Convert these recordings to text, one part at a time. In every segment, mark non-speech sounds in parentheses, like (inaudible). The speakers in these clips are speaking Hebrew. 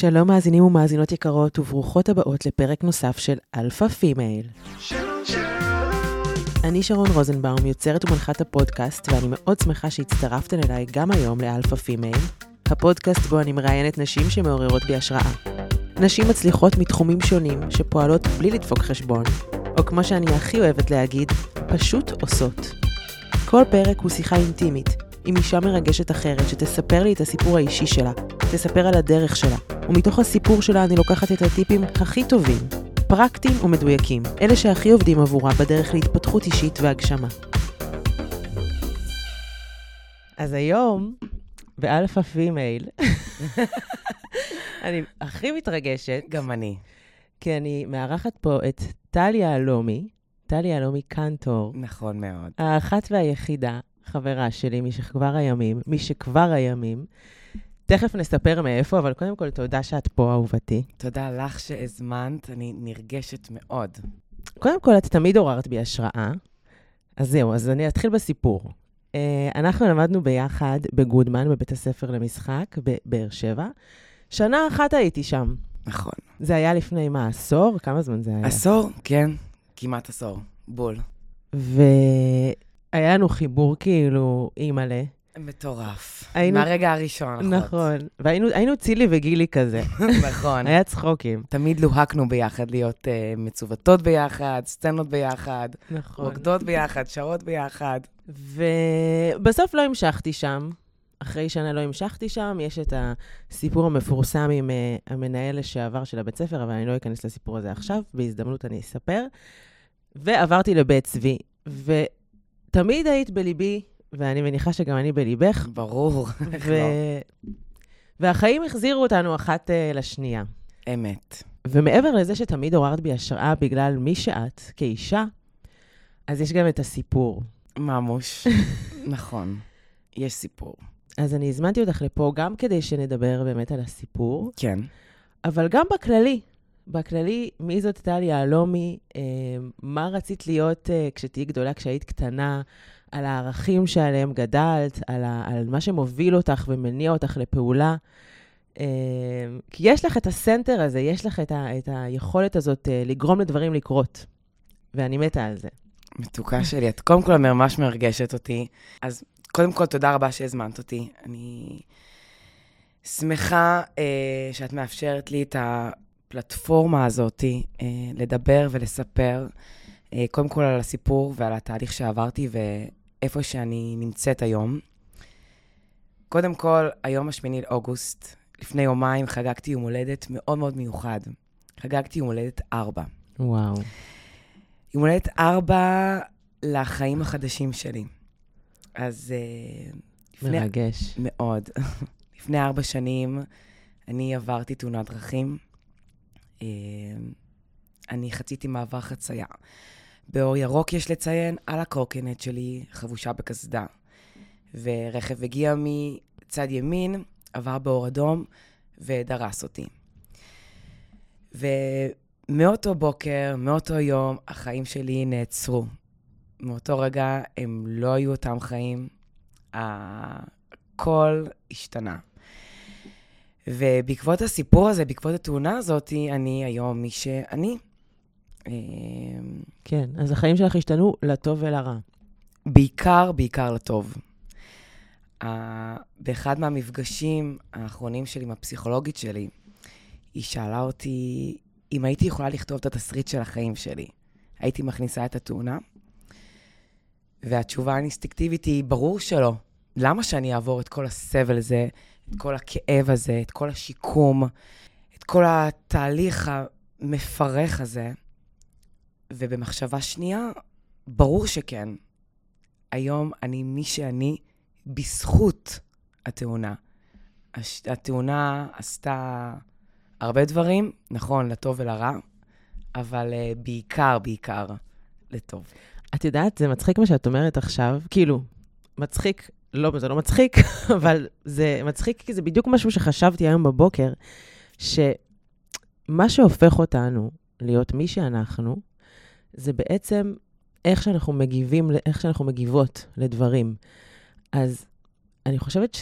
שלום מאזינים ומאזינות יקרות, וברוכות הבאות לפרק נוסף של Alpha Female. אני שרון רוזנבאום, יוצרת ומנחת הפודקאסט, ואני מאוד שמחה שהצטרפתן אליי גם היום ל Alpha Female, הפודקאסט בו אני מראיינת נשים שמעוררות בי השראה. נשים מצליחות מתחומים שונים, שפועלות בלי לדפוק חשבון, או כמו שאני הכי אוהבת להגיד, פשוט עושות. כל פרק הוא שיחה אינטימית, עם אישה מרגשת אחרת שתספר לי את הסיפור האישי שלה, תספר על הדרך שלה, ומתוך הסיפור שלה אני לוקחת את הטיפים הכי טובים, פרקטיים ומדויקים, אלה שהכי עובדים עבורה בדרך להתפתחות אישית והגשמה. אז היום, ב Alpha Female, (laughs) אני הכי מתרגשת, גם אני. כי אני מארחת פה את טלי יהלומי, טלי יהלומי קנטור, נכון מאוד. האחת והיחידה, חברה שלי משכבר הימים, משכבר הימים. תכף נספר מאיפה, אבל קודם כל, תודה שאת פה, אהובתי. תודה לך שהזמנת, אני נרגשת מאוד. קודם כל, את תמיד עוררת בי השראה. אז זהו, אז אני אתחיל בסיפור. Uh, אנחנו למדנו ביחד בגודמן, בבית הספר למשחק, בבאר שבע. שנה אחת הייתי שם. נכון. זה היה לפני מה, עשור? כמה זמן זה היה? עשור? כן, כמעט עשור. בול. והיה לנו חיבור כאילו אימא'לה. מטורף. היינו- מהרגע הראשון, נכון. נכון. והיינו צילי וגילי כזה. (laughs) נכון. היה צחוקים. תמיד לוהקנו ביחד להיות uh, מצוותות ביחד, סצנות ביחד, נכון. רוקדות ביחד, שרות ביחד. ובסוף לא המשכתי שם. אחרי שנה לא המשכתי שם, יש את הסיפור המפורסם עם uh, המנהל לשעבר של הבית ספר, אבל אני לא אכנס לסיפור הזה עכשיו, בהזדמנות אני אספר. ועברתי לבית צבי, ותמיד היית בליבי, ואני מניחה שגם אני בליבך, ברור. איך ו... לא. והחיים החזירו אותנו אחת uh, לשנייה. אמת. ומעבר לזה שתמיד עוררת בי השראה בגלל מי שאת, כאישה, אז יש גם את הסיפור. ממוש. (laughs) נכון. יש סיפור. אז אני הזמנתי אותך לפה גם כדי שנדבר באמת על הסיפור, כן. אבל גם בכללי. בכללי, מי זאת טלי יהלומי, אה, מה רצית להיות אה, כשתהיי גדולה, כשהיית קטנה, על הערכים שעליהם גדלת, על, ה, על מה שמוביל אותך ומניע אותך לפעולה. אה, כי יש לך את הסנטר הזה, יש לך את, ה, את היכולת הזאת אה, לגרום לדברים לקרות, ואני מתה על זה. מתוקה שלי, את קודם כל ממש מרגשת אותי. אז קודם כל, תודה רבה שהזמנת אותי. אני שמחה אה, שאת מאפשרת לי את הפלטפורמה הזאת אה, לדבר ולספר, אה, קודם כל על הסיפור ועל התהליך שעברתי ואיפה שאני נמצאת היום. קודם כל, היום השמיני לאוגוסט, לפני יומיים חגגתי יום הולדת מאוד מאוד מיוחד. חגגתי יום הולדת ארבע. וואו. יום הולדת ארבע לחיים החדשים שלי. אז אה, לפני... מרגש. מאוד. (laughs) לפני ארבע שנים אני עברתי תאונת דרכים. אה, אני חציתי מעבר חצייה. באור ירוק יש לציין, על הקורקינט שלי חבושה בקסדה. ורכב הגיע מצד ימין, עבר באור אדום ודרס אותי. ומאותו בוקר, מאותו יום, החיים שלי נעצרו. מאותו רגע הם לא היו אותם חיים, הכל השתנה. ובעקבות הסיפור הזה, בעקבות התאונה הזאת, אני היום מי שאני. אה, כן, אז החיים שלך השתנו לטוב ולרע. בעיקר, בעיקר לטוב. Uh, באחד מהמפגשים האחרונים שלי עם הפסיכולוגית שלי, היא שאלה אותי אם הייתי יכולה לכתוב את התסריט של החיים שלי. הייתי מכניסה את התאונה, והתשובה האינסטינקטיבית היא, ברור שלא. למה שאני אעבור את כל הסבל הזה, את כל הכאב הזה, את כל השיקום, את כל התהליך המפרך הזה? ובמחשבה שנייה, ברור שכן. היום אני מי שאני בזכות התאונה. הש... התאונה עשתה הרבה דברים, נכון, לטוב ולרע, אבל uh, בעיקר, בעיקר, לטוב. את יודעת, זה מצחיק מה שאת אומרת עכשיו, כאילו, מצחיק, לא, זה לא מצחיק, (laughs) אבל זה מצחיק כי זה בדיוק משהו שחשבתי היום בבוקר, שמה שהופך אותנו להיות מי שאנחנו, זה בעצם איך שאנחנו מגיבים, איך שאנחנו מגיבות לדברים. אז אני חושבת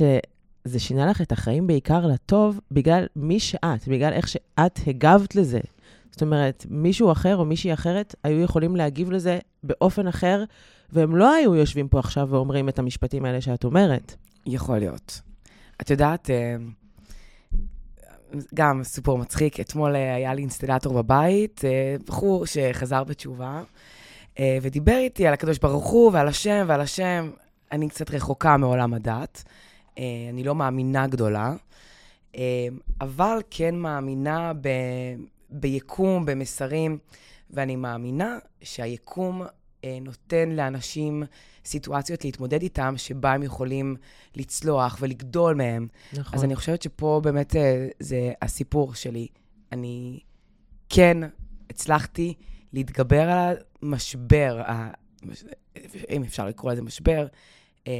זה שינה לך את החיים בעיקר לטוב בגלל מי שאת, בגלל איך שאת הגבת לזה. זאת אומרת, מישהו אחר או מישהי אחרת היו יכולים להגיב לזה באופן אחר, והם לא היו יושבים פה עכשיו ואומרים את המשפטים האלה שאת אומרת. יכול להיות. את יודעת, אה, גם סיפור מצחיק, אתמול אה, היה לי אינסטלטור בבית, אה, בחור שחזר בתשובה, ודיבר איתי על הקדוש ברוך הוא ועל השם ועל השם. אני קצת רחוקה מעולם הדת, אני לא מאמינה גדולה, אבל כן מאמינה ב... ביקום, במסרים, ואני מאמינה שהיקום נותן לאנשים סיטואציות להתמודד איתם, שבה הם יכולים לצלוח ולגדול מהם. נכון. אז אני חושבת שפה באמת אה, זה הסיפור שלי. אני כן הצלחתי להתגבר על המשבר, אם אפשר לקרוא לזה משבר, אה,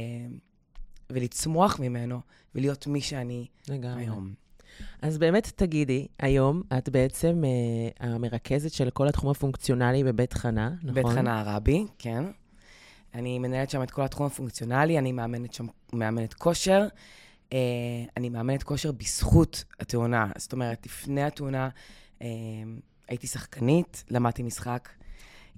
ולצמוח ממנו, ולהיות מי שאני לגמרי. היום. אז באמת תגידי, היום את בעצם אה, המרכזת של כל התחום הפונקציונלי בבית חנה, נכון? בית חנה הרבי, כן. אני מנהלת שם את כל התחום הפונקציונלי, אני מאמנת שם, מאמנת כושר. אה, אני מאמנת כושר בזכות התאונה. זאת אומרת, לפני התאונה אה, הייתי שחקנית, למדתי משחק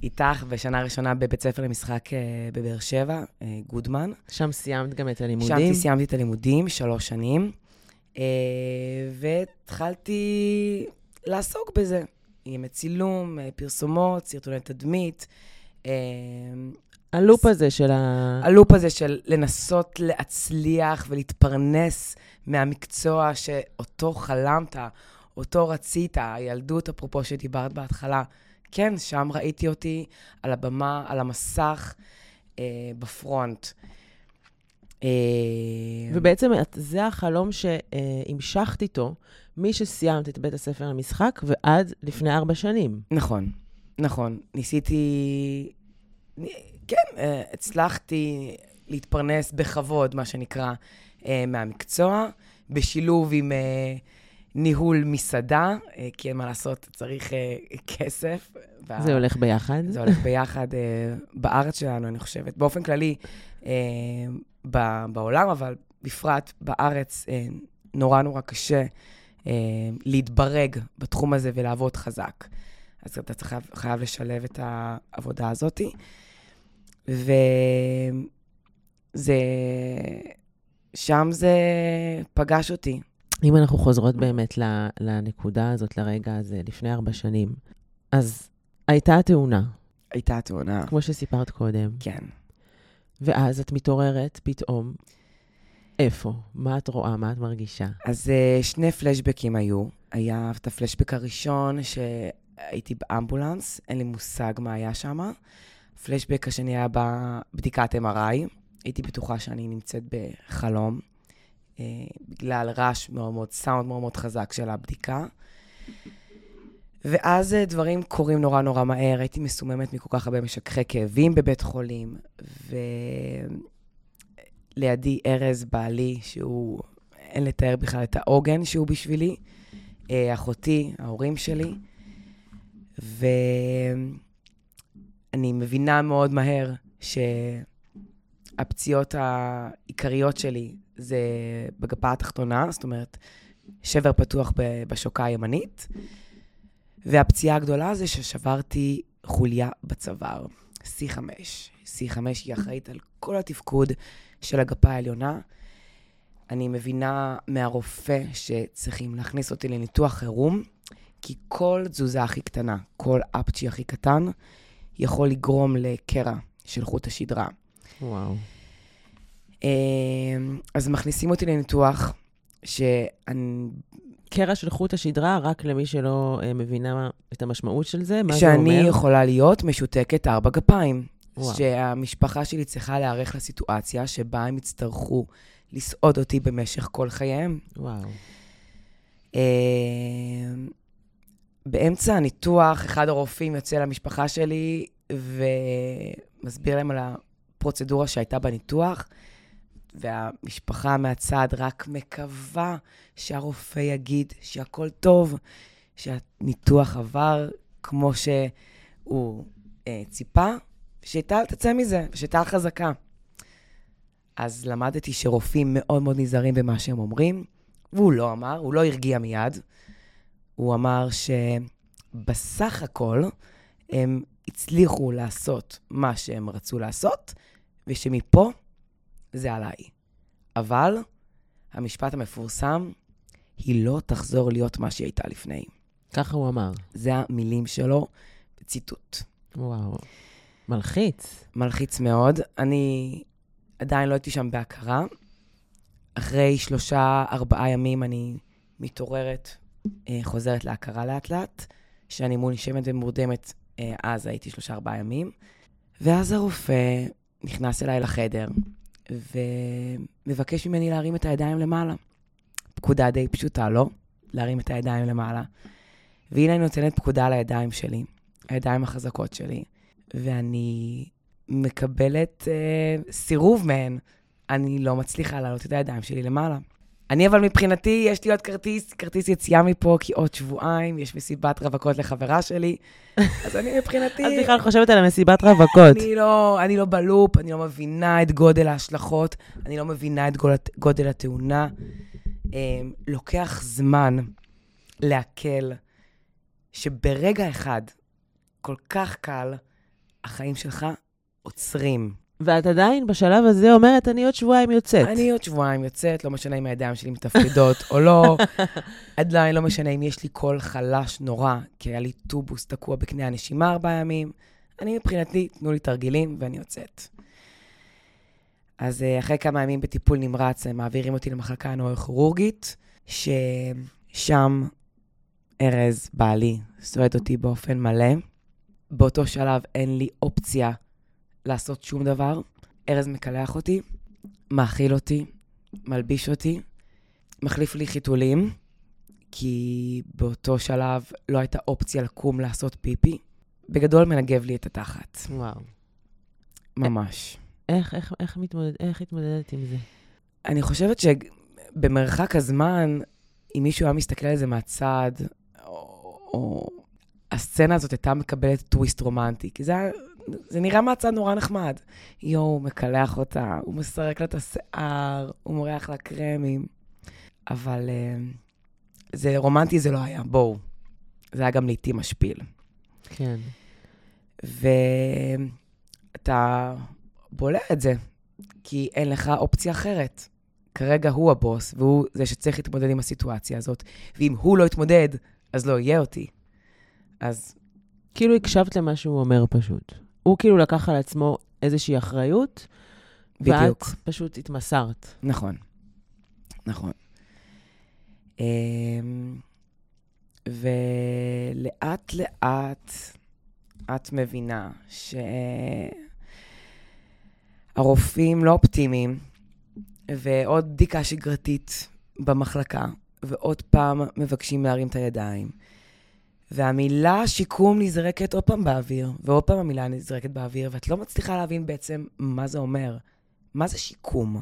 איתך בשנה ראשונה בבית ספר למשחק אה, בבאר שבע, אה, גודמן. שם סיימת גם את הלימודים? שם סיימתי את הלימודים, שלוש שנים. אה, והתחלתי לעסוק בזה, עם צילום, אה, פרסומות, סרטוני תדמית. אה, הלופ הזה של ה... הלופ הזה של לנסות להצליח ולהתפרנס מהמקצוע שאותו חלמת, אותו רצית, הילדות, אפרופו שדיברת בהתחלה. כן, שם ראיתי אותי על הבמה, על המסך, אה, בפרונט. אה, ובעצם זה החלום שהמשכת איתו משסיימת את בית הספר למשחק ועד לפני ארבע שנים. נכון, נכון. ניסיתי... כן, אה, הצלחתי להתפרנס בכבוד, מה שנקרא, אה, מהמקצוע, בשילוב עם ניהול מסעדה, כי אין מה לעשות, צריך כסף. זה הולך ביחד? זה הולך ביחד בארץ שלנו, אני חושבת. באופן כללי, בעולם, אבל בפרט בארץ, אה, נורא נורא קשה אה, להתברג בתחום הזה ולעבוד חזק. אז אתה צריך, חייב לשלב את העבודה הזאת. וזה, שם זה פגש אותי. אם אנחנו חוזרות באמת לנקודה הזאת, לרגע הזה, לפני ארבע שנים, אז הייתה תאונה. הייתה תאונה. כמו שסיפרת קודם. כן. ואז את מתעוררת פתאום. איפה? מה את רואה? מה את מרגישה? אז uh, שני פלשבקים היו. היה את הפלשבק הראשון שהייתי באמבולנס, אין לי מושג מה היה שם. הפלשבק השני היה בבדיקת MRI. הייתי בטוחה שאני נמצאת בחלום, uh, בגלל רעש מאוד מאוד, סאונד מאוד מאוד חזק של הבדיקה. ואז אה, דברים קורים נורא נורא מהר. הייתי מסוממת מכל כך הרבה משככי כאבים בבית חולים, ולידי ארז, בעלי, שהוא, אין לתאר בכלל את העוגן שהוא בשבילי, אה, אחותי, ההורים שלי, ואני מבינה מאוד מהר שהפציעות העיקריות שלי זה בגפה התחתונה, זאת אומרת, שבר פתוח בשוקה הימנית. והפציעה הגדולה זה ששברתי חוליה בצוואר, C5. C5 היא אחראית על כל התפקוד של הגפה העליונה. אני מבינה מהרופא שצריכים להכניס אותי לניתוח חירום, כי כל תזוזה הכי קטנה, כל אפצ'י הכי קטן, יכול לגרום לקרע של חוט השדרה. וואו. אמ, אז מכניסים אותי לניתוח, שאני קרע של חוט השדרה, רק למי שלא uh, מבינה את המשמעות של זה, מה זה אומר? שאני יכולה להיות משותקת ארבע גפיים. וואו. שהמשפחה שלי צריכה להיערך לסיטואציה שבה הם יצטרכו לסעוד אותי במשך כל חייהם. וואו. Uh, באמצע הניתוח, אחד הרופאים יוצא למשפחה שלי ומסביר להם על הפרוצדורה שהייתה בניתוח. והמשפחה מהצד רק מקווה שהרופא יגיד שהכל טוב, שהניתוח עבר כמו שהוא אה, ציפה, שטל תצא מזה, שטל חזקה. אז למדתי שרופאים מאוד מאוד נזהרים במה שהם אומרים, והוא לא אמר, הוא לא הרגיע מיד. הוא אמר שבסך הכל הם הצליחו לעשות מה שהם רצו לעשות, ושמפה זה עליי. אבל המשפט המפורסם, היא לא תחזור להיות מה שהיא הייתה לפני. ככה הוא אמר. זה המילים שלו, ציטוט. וואו. מלחיץ. מלחיץ מאוד. אני עדיין לא הייתי שם בהכרה. אחרי שלושה, ארבעה ימים אני מתעוררת, אה, חוזרת להכרה לאט-לאט. כשאני מונשמת ומורדמת, אה, אז הייתי שלושה, ארבעה ימים. ואז הרופא נכנס אליי לחדר, ומבקש ממני להרים את הידיים למעלה. פקודה די פשוטה, לא? להרים את הידיים למעלה. והנה אני נותנת פקודה על הידיים שלי, הידיים החזקות שלי, ואני מקבלת אה, סירוב מהן. אני לא מצליחה להעלות את הידיים שלי למעלה. אני אבל מבחינתי, יש לי עוד כרטיס, כרטיס יציאה מפה, כי עוד שבועיים יש מסיבת רווקות לחברה שלי, (laughs) אז אני מבחינתי... את בכלל חושבת על המסיבת רווקות. אני לא, אני לא בלופ, אני לא מבינה את גודל ההשלכות, אני לא מבינה את גודל, גודל התאונה. אה, לוקח זמן לעכל שברגע אחד, כל כך קל, החיים שלך עוצרים. ואת עדיין בשלב הזה אומרת, אני עוד שבועיים יוצאת. אני עוד שבועיים יוצאת, לא משנה אם הידיים שלי מתפקדות או לא. (laughs) עדיין לא משנה אם יש לי קול חלש נורא, כי היה לי טובוס תקוע בקנה הנשימה ארבעה ימים. אני מבחינתי, תנו לי תרגילים ואני יוצאת. אז אה, אחרי כמה ימים בטיפול נמרץ, הם מעבירים אותי למחלקה הנוירוכירורגית, ששם ארז, בעלי, סועד אותי באופן מלא. באותו שלב אין לי אופציה לעשות שום דבר. ארז מקלח אותי, מאכיל אותי, מלביש אותי, מחליף לי חיתולים, כי באותו שלב לא הייתה אופציה לקום לעשות פיפי. בגדול מנגב לי את התחת. וואו. ממש. איך, איך, איך, מתמודד, איך התמודדת עם זה? אני חושבת שבמרחק הזמן, אם מישהו היה מסתכל על זה מהצד, או, או הסצנה הזאת הייתה מקבלת טוויסט רומנטי, כי זה, היה- זה נראה מהצד נורא נחמד. יואו, הוא מקלח אותה, הוא מסרק לה את השיער, הוא מורח לה קרמים. אבל אה, זה רומנטי זה לא היה, בואו. זה היה גם לעיתים משפיל. כן. ואתה בולע את זה, כי אין לך אופציה אחרת. כרגע הוא הבוס, והוא זה שצריך להתמודד עם הסיטואציה הזאת, ואם הוא לא יתמודד, אז לא יהיה אותי. אז כאילו הקשבת למה שהוא אומר פשוט. הוא כאילו לקח על עצמו איזושהי אחריות, בדיוק. ואת פשוט התמסרת. נכון, נכון. אמ, ולאט לאט את מבינה שהרופאים לא אופטימיים, ועוד בדיקה שגרתית במחלקה, ועוד פעם מבקשים להרים את הידיים. והמילה שיקום נזרקת עוד פעם באוויר, ועוד פעם המילה נזרקת באוויר, ואת לא מצליחה להבין בעצם מה זה אומר. מה זה שיקום?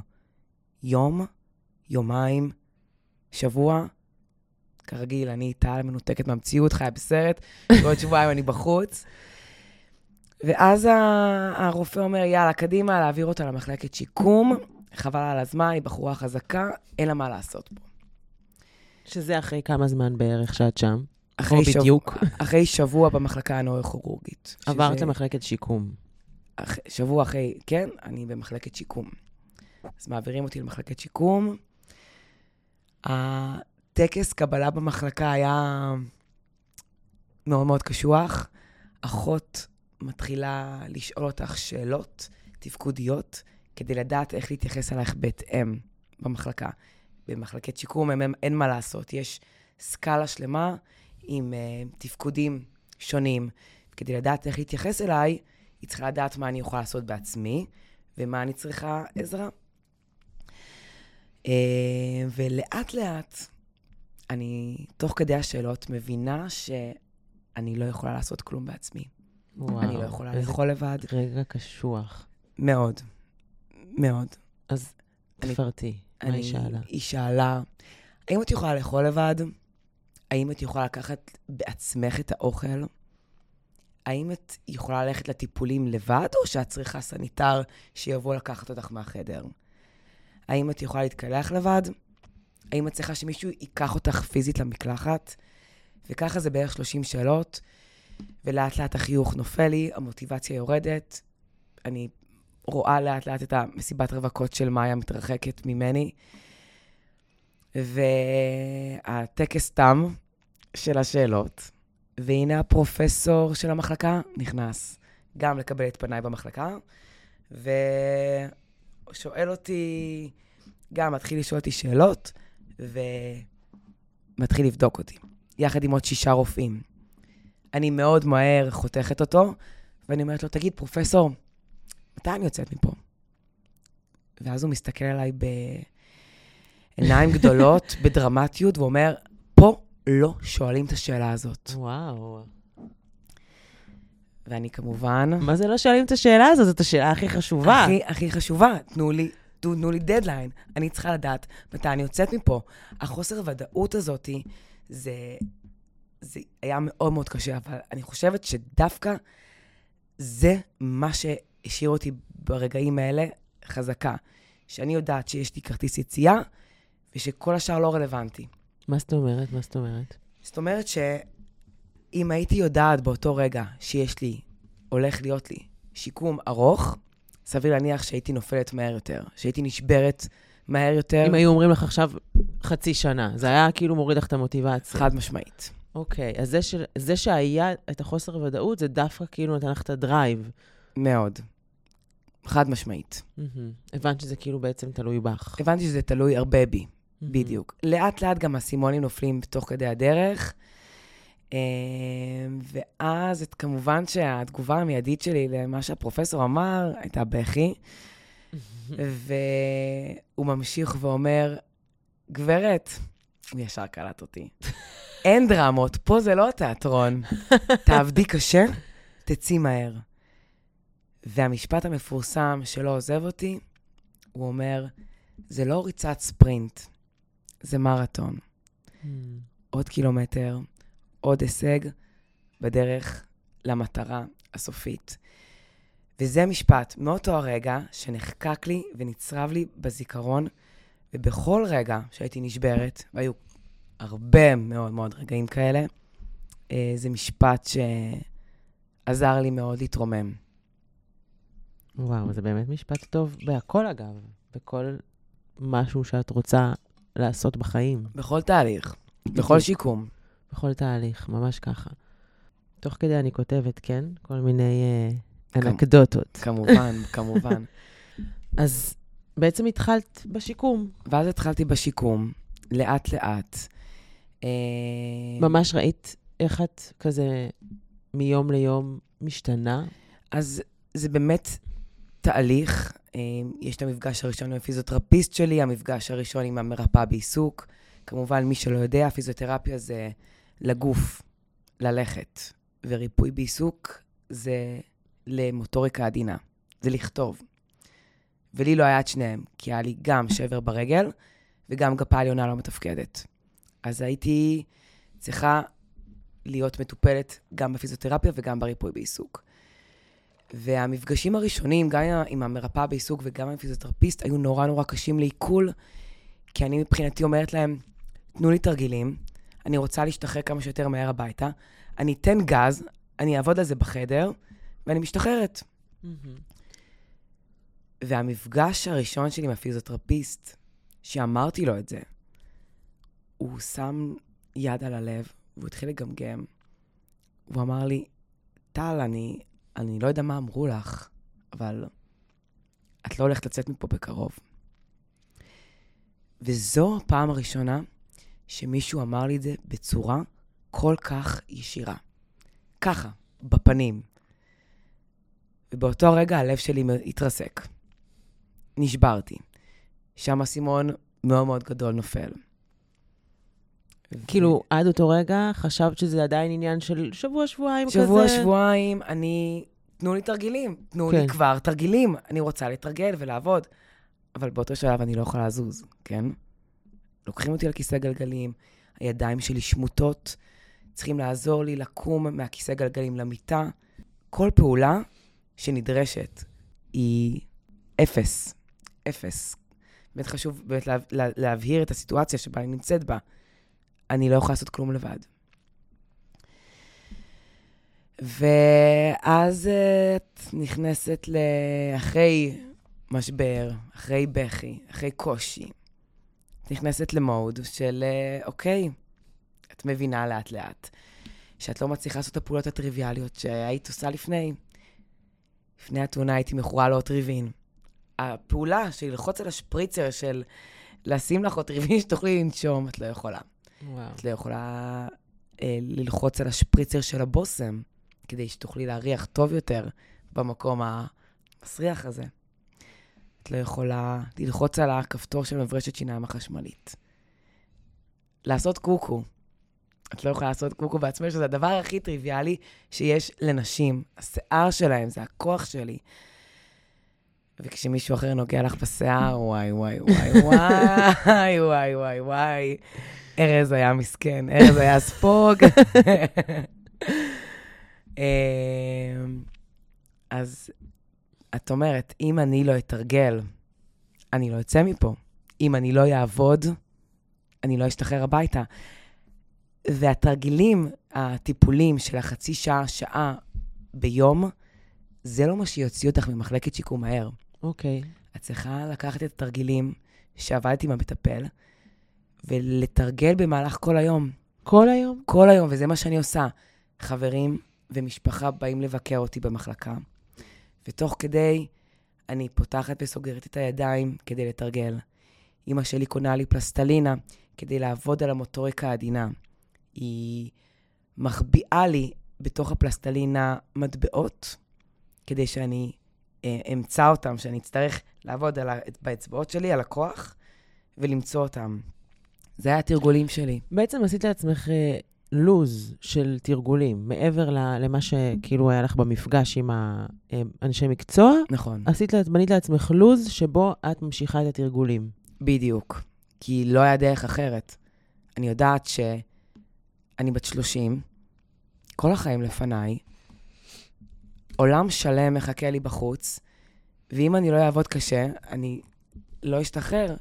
יום, יומיים, שבוע? כרגיל, אני טל מנותקת מהמציאות, חיה בסרט, ועוד שבועיים אני בחוץ. ואז הרופא אומר, יאללה, קדימה, להעביר אותה למחלקת שיקום, חבל על הזמן, היא בחורה חזקה, אין לה מה לעשות פה. שזה אחרי כמה זמן בערך שאת שם? אחרי שבוע- בדיוק. (laughs) אחרי שבוע במחלקה הנוירוכירורגית. עברת שזה- למחלקת שיקום. אח... שבוע אחרי, כן, אני במחלקת שיקום. אז מעבירים אותי למחלקת שיקום. הטקס קבלה במחלקה היה מאוד מאוד קשוח. אחות מתחילה לשאול אותך שאלות תפקודיות כדי לדעת איך להתייחס אלייך בהתאם במחלקה. במחלקת שיקום אין, אין מה לעשות, יש סקאלה שלמה עם uh, תפקודים שונים. כדי לדעת איך להתייחס אליי, היא צריכה לדעת מה אני יכולה לעשות בעצמי, ומה אני צריכה עזרה. אה, ולאט לאט, אני, תוך כדי השאלות, מבינה שאני לא יכולה לעשות כלום בעצמי. וואו. אני לא יכולה לאכול לבד. רגע קשוח. מאוד. מאוד. אז תפרטי, מה היא שאלה? היא שאלה, האם את יכולה לאכול לבד? האם את יכולה לקחת בעצמך את האוכל? האם את יכולה ללכת לטיפולים לבד, או שאת צריכה סניטר שיבוא לקחת אותך מהחדר? האם את יכולה להתקלח לבד? האם את צריכה שמישהו ייקח אותך פיזית למקלחת? וככה זה בערך 30 שאלות, ולאט לאט החיוך נופל לי, המוטיבציה יורדת, אני רואה לאט לאט את המסיבת רווקות של מאיה מתרחקת ממני, והטקס תם של השאלות, והנה הפרופסור של המחלקה נכנס, גם לקבל את פניי במחלקה, ושואל אותי, גם מתחיל לשאול אותי שאלות, ומתחיל לבדוק אותי, יחד עם עוד שישה רופאים. אני מאוד מהר חותכת אותו, ואני אומרת לו, תגיד, פרופסור, מתי אני יוצאת מפה? ואז הוא מסתכל עליי בעיניים גדולות, (laughs) בדרמטיות, ואומר, פה לא שואלים את השאלה הזאת. וואו. ואני כמובן... מה זה לא שואלים את השאלה הזאת? זאת השאלה הכי חשובה. הכי, הכי חשובה, תנו לי, תנו, תנו לי דדליין. אני צריכה לדעת מתי אני יוצאת מפה. החוסר ודאות הזאתי, זה, זה היה מאוד מאוד קשה, אבל אני חושבת שדווקא זה מה שהשאיר אותי ברגעים האלה חזקה. שאני יודעת שיש לי כרטיס יציאה, ושכל השאר לא רלוונטי. מה זאת אומרת? מה זאת אומרת? זאת אומרת שאם הייתי יודעת באותו רגע שיש לי, הולך להיות לי, שיקום ארוך, סביר להניח שהייתי נופלת מהר יותר, שהייתי נשברת מהר יותר. אם היו אומרים לך עכשיו חצי שנה, זה היה כאילו מוריד לך את המוטיבציה. חד משמעית. אוקיי, אז זה, ש... זה שהיה את החוסר ודאות, זה דווקא כאילו נתן לך את הדרייב. מאוד. חד משמעית. מהמם. הבנת שזה כאילו בעצם תלוי בך. הבנתי שזה תלוי הרבה בי. בדיוק. לאט לאט גם האסימונים נופלים תוך כדי הדרך. אה, ואז את, כמובן שהתגובה המיידית שלי למה שהפרופסור אמר הייתה בכי, (laughs) והוא ממשיך ואומר, גברת, הוא ישר קלט אותי, אין דרמות, פה זה לא תיאטרון. תעבדי קשה, תצאי מהר. והמשפט המפורסם שלא עוזב אותי, הוא אומר, זה לא ריצת ספרינט, זה מרתון. מהמם. עוד קילומטר, עוד הישג בדרך למטרה הסופית. וזה משפט מאותו הרגע שנחקק לי ונצרב לי בזיכרון, ובכל רגע שהייתי נשברת, והיו הרבה מאוד מאוד רגעים כאלה, אה, זה משפט שעזר לי מאוד להתרומם. וואו, זה באמת משפט טוב בהכל אגב, בכל משהו שאת רוצה לעשות בחיים, בכל תהליך, בכל. שיקום. בכל תהליך, ממש ככה. תוך כדי אני כותבת, כן? כל מיני uh, אנקדוטות. כמובן, (laughs) כמובן. אז בעצם התחלת בשיקום. ואז התחלתי בשיקום, לאט-לאט. אה, ממש ראית איך את כזה מיום ליום משתנה? אז זה באמת תהליך. אה, יש את המפגש הראשון עם הפיזיותרפיסט שלי, המפגש הראשון עם המרפאה בעיסוק. כמובן, מי שלא יודע, פיזיותרפיה זה לגוף, ללכת, וריפוי בעיסוק זה למוטוריקה עדינה, זה לכתוב. ולי לא היה את שניהם, כי היה לי גם שבר ברגל וגם גפה עליונה לא מתפקדת. אז הייתי צריכה להיות מטופלת גם בפיזיותרפיה וגם בריפוי בעיסוק. והמפגשים הראשונים, גם עם- המרפאה בעיסוק וגם עם הפיזיותרפיסט, היו נורא נורא קשים לעיכול, כי אני מבחינתי אומרת להם, תנו לי תרגילים, אני רוצה להשתחרר כמה שיותר מהר הביתה, אני אתן גז, אני אעבוד על זה בחדר, ואני משתחררת. והמפגש הראשון שלי עם הפיזיותרפיסט, שאמרתי לו את זה, הוא שם יד על הלב, והוא התחיל לגמגם. והוא אמר לי, טל, אני, אני לא יודע מה אמרו לך, אבל את לא הולכת לצאת מפה בקרוב. וזו הפעם הראשונה שמישהו אמר לי את זה בצורה כל כך ישירה. ככה, בפנים. ובאותו רגע הלב שלי התרסק. נשברתי. שם אסימון מאוד מאוד גדול נופל. כאילו, עד אותו רגע חשבת שזה עדיין עניין של שבוע-שבועיים כזה? שבוע, שבועיים, אני... תנו לי תרגילים. תנו כן. לי כבר תרגילים. אני רוצה לתרגל ולעבוד. אבל באותו שלב אני לא יכולה לזוז, כן? לוקחים אותי על כיסא גלגלים, הידיים שלי שמוטות, צריכים לעזור לי לקום מהכיסא גלגלים למיטה. כל פעולה שנדרשת היא אפס. אפס. באמת חשוב באמת לה, לה, להבהיר את הסיטואציה שבה אני נמצאת בה. אני לא יכולה לעשות כלום לבד. ואז אה, את נכנסת לאחרי משבר, אחרי בכי, אחרי קושי. את נכנסת למוד של, אה, אוקיי, את מבינה לאט-לאט שאת לא מצליחה לעשות את הפעולות הטריוויאליות שהיית עושה לפני. לפני התאונה הייתי מכורה לאוטריבין. הפעולה של ללחוץ על השפריצר, של לשים לך אוטריבין שתוכלי לנשום, את לא יכולה. את לא יכולה אה, ללחוץ על השפריצר של הבושם, כדי שתוכלי להריח טוב יותר במקום המסריח הזה. את לא יכולה ללחוץ על הכפתור של מברשת שיניים החשמלית. לעשות קוקו. את לא יכולה לעשות קוקו בעצמך, שזה הדבר הכי טריוויאלי שיש לנשים. השיער שלהם, זה הכוח שלי. וכשמישהו אחר נוגע לך בשיער, וואי, וואי, וואי, וואי, וואי, וואי, וואי. ארז היה מסכן, ארז היה ספוג. (laughs) אמ, אז את אומרת, אם אני לא אתרגל, אני לא אצא מפה. אם אני לא אעבוד, אני לא אשתחרר הביתה. והתרגילים הטיפולים של החצי שעה, שעה ביום, זה לא מה שיוציא אותך ממחלקת שיקום מהר. אוקיי. את צריכה לקחת את התרגילים שעבדת עם המטפל, ולתרגל במהלך כל היום. כל היום? כל היום, וזה מה שאני עושה. חברים ומשפחה באים לבקר אותי במחלקה, ותוך כדי אני פותחת וסוגרת את הידיים כדי לתרגל. אימא שלי קונה לי פלסטלינה כדי לעבוד על המוטוריקה העדינה. היא מחביאה לי בתוך הפלסטלינה מטבעות, כדי שאני אה, אמצא אותם, שאני אצטרך לעבוד על. באצבעות שלי, על הכוח, ולמצוא אותם. זה היה התרגולים שלי. בעצם עשית לעצמך אה, לוז של תרגולים, מעבר למה שכאילו היה לך במפגש עם האנשי מקצוע, נכון. עשית, בנית לעצמך לוז שבו את ממשיכה את התרגולים. בדיוק. כי לא היה דרך אחרת. אני יודעת שאני בת 30, כל החיים לפניי, עולם שלם מחכה לי בחוץ, ואם אני לא אעבוד קשה, אני לא אשתחרר.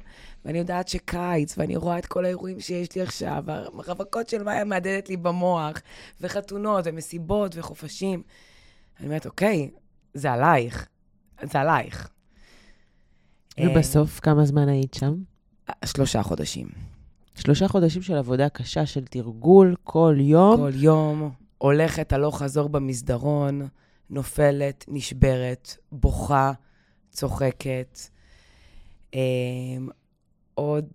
ואני יודעת שקיץ, ואני רואה את כל האירועים שיש לי עכשיו, והרווקות של מאיה מהדהדת לי במוח, וחתונות, ומסיבות, וחופשים. אני אומרת, אוקיי, זה עלייך. זה עלייך. ובסוף, כמה זמן היית שם? שלושה חודשים. שלושה חודשים של עבודה קשה, של תרגול כל יום. כל יום הולכת הלוך חזור במסדרון, נופלת, נשברת, בוכה, צוחקת. עוד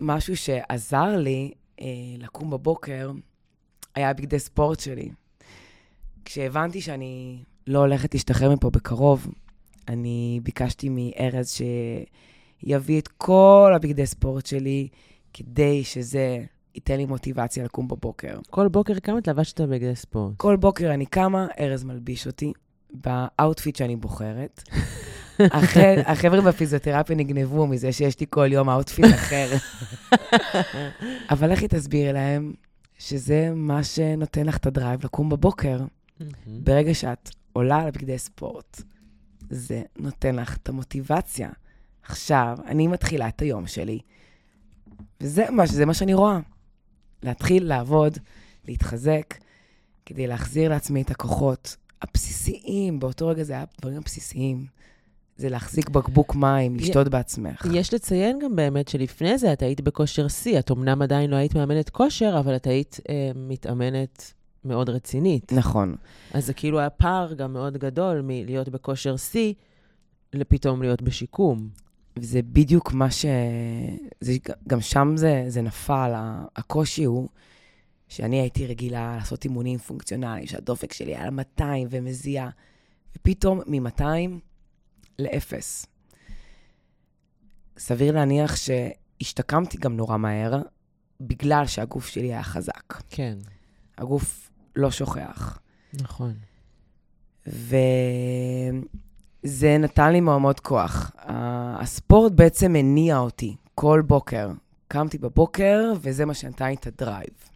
משהו שעזר לי אה, לקום בבוקר היה בגדי ספורט שלי. כשהבנתי שאני לא הולכת להשתחרר מפה בקרוב, אני ביקשתי מארז שיביא את כל הבגדי ספורט שלי, כדי שזה ייתן לי מוטיבציה לקום בבוקר. כל בוקר קמת לבשת בגדי ספורט. כל בוקר אני קמה, ארז מלביש אותי ב outfit שאני בוחרת. (laughs) הח- החבר'ה בפיזיותרפיה נגנבו מזה שיש לי כל יום outfit אחר. אבל לכי תסבירי להם שזה מה שנותן לך את ה drive לקום בבוקר. ברגע שאת עולה על בגדי ספורט, זה נותן לך את המוטיבציה. עכשיו, אני מתחילה את היום שלי, וזה מה, מה שאני רואה. להתחיל לעבוד, להתחזק, כדי להחזיר לעצמי את הכוחות הבסיסיים. באותו רגע זה היה הדברים הבסיסיים. זה להחזיק בקבוק מים, לשתות בעצמך. יש לציין גם באמת שלפני זה את היית בכושר שיא. את אמנם עדיין לא היית מאמנת כושר, אבל את היית אה, מתאמנת מאוד רצינית. נכון. אז זה כאילו היה פער גם מאוד גדול מלהיות בכושר שיא לפתאום להיות בשיקום. וזה בדיוק מה ש... זה... גם שם זה, זה נפל. הקושי הוא שאני הייתי רגילה לעשות אימונים פונקציונליים, שהדופק שלי היה על 200 ומזיע, ופתאום מ-200 לאפס. סביר להניח שהשתקמתי גם נורא מהר, בגלל שהגוף שלי היה חזק. כן, הגוף לא שוכח. נכון. וזה נתן לי מאוד מאוד כוח. הספורט בעצם הניע אותי כל בוקר. קמתי בבוקר, וזה מה שנתן לי את הדרייב.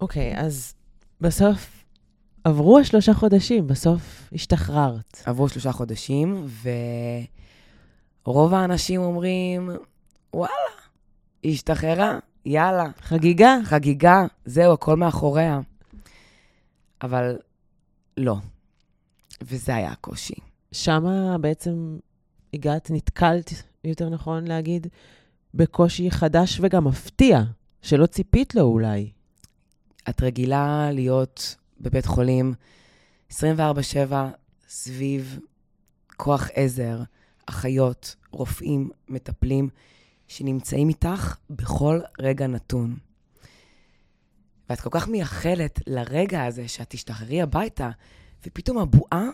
אוקיי, אז בסוף עברו השלושה חודשים, בסוף השתחררת. עברו שלושה חודשים, רוב האנשים אומרים, וואלה, היא השתחררה, יאללה, חגיגה. חגיגה, זהו, הכל מאחוריה. אבל לא. וזה היה הקושי. שמה בעצם הגעת, נתקלת, יותר נכון להגיד, בקושי חדש וגם מפתיע, שלא ציפית לו אולי. את רגילה להיות בבית חולים 24-7 סביב כוח עזר, אחיות, רופאים, מטפלים, שנמצאים איתך בכל רגע נתון. ואת כל כך מייחלת לרגע הזה שאת תשתחררי הביתה, ופתאום הבועה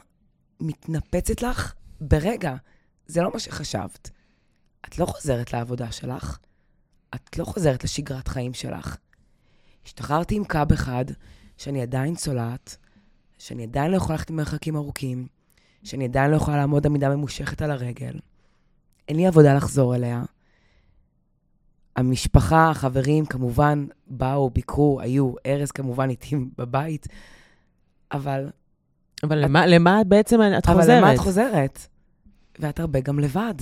מתנפצת לך ברגע. זה לא מה שחשבת. את לא חוזרת לעבודה שלך, את לא חוזרת לשגרת חיים שלך. השתחררתי עם קאב אחד, שאני עדיין צולעת, שאני עדיין לא יכולה ללכת במרחקים ארוכים, שאני עדיין לא יכולה לעמוד עמידה ממושכת על הרגל. אין לי עבודה לחזור אליה. המשפחה, החברים, כמובן, באו, ביקרו, היו, ארז כמובן איתי (laughs) בבית, אבל... אבל את... למה, למה בעצם את אבל חוזרת? אבל למה את חוזרת? ואת הרבה גם לבד.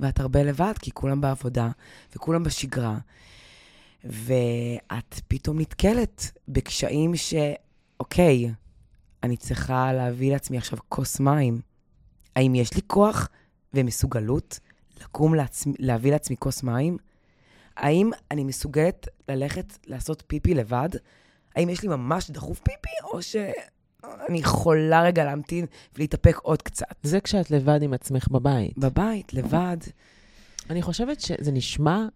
ואת הרבה לבד, כי כולם בעבודה, וכולם בשגרה. ואת פתאום נתקלת בקשיים ש... אוקיי, אני צריכה להביא לעצמי עכשיו כוס מים. האם יש לי כוח ומסוגלות לקום לעצמי, להביא לעצמי כוס מים? האם אני מסוגלת ללכת לעשות פיפי לבד? האם יש לי ממש דחוף פיפי, או שאני יכולה רגע להמתין ולהתאפק עוד קצת? זה כשאת לבד עם עצמך בבית. בבית, לבד. אני חושבת שזה נשמע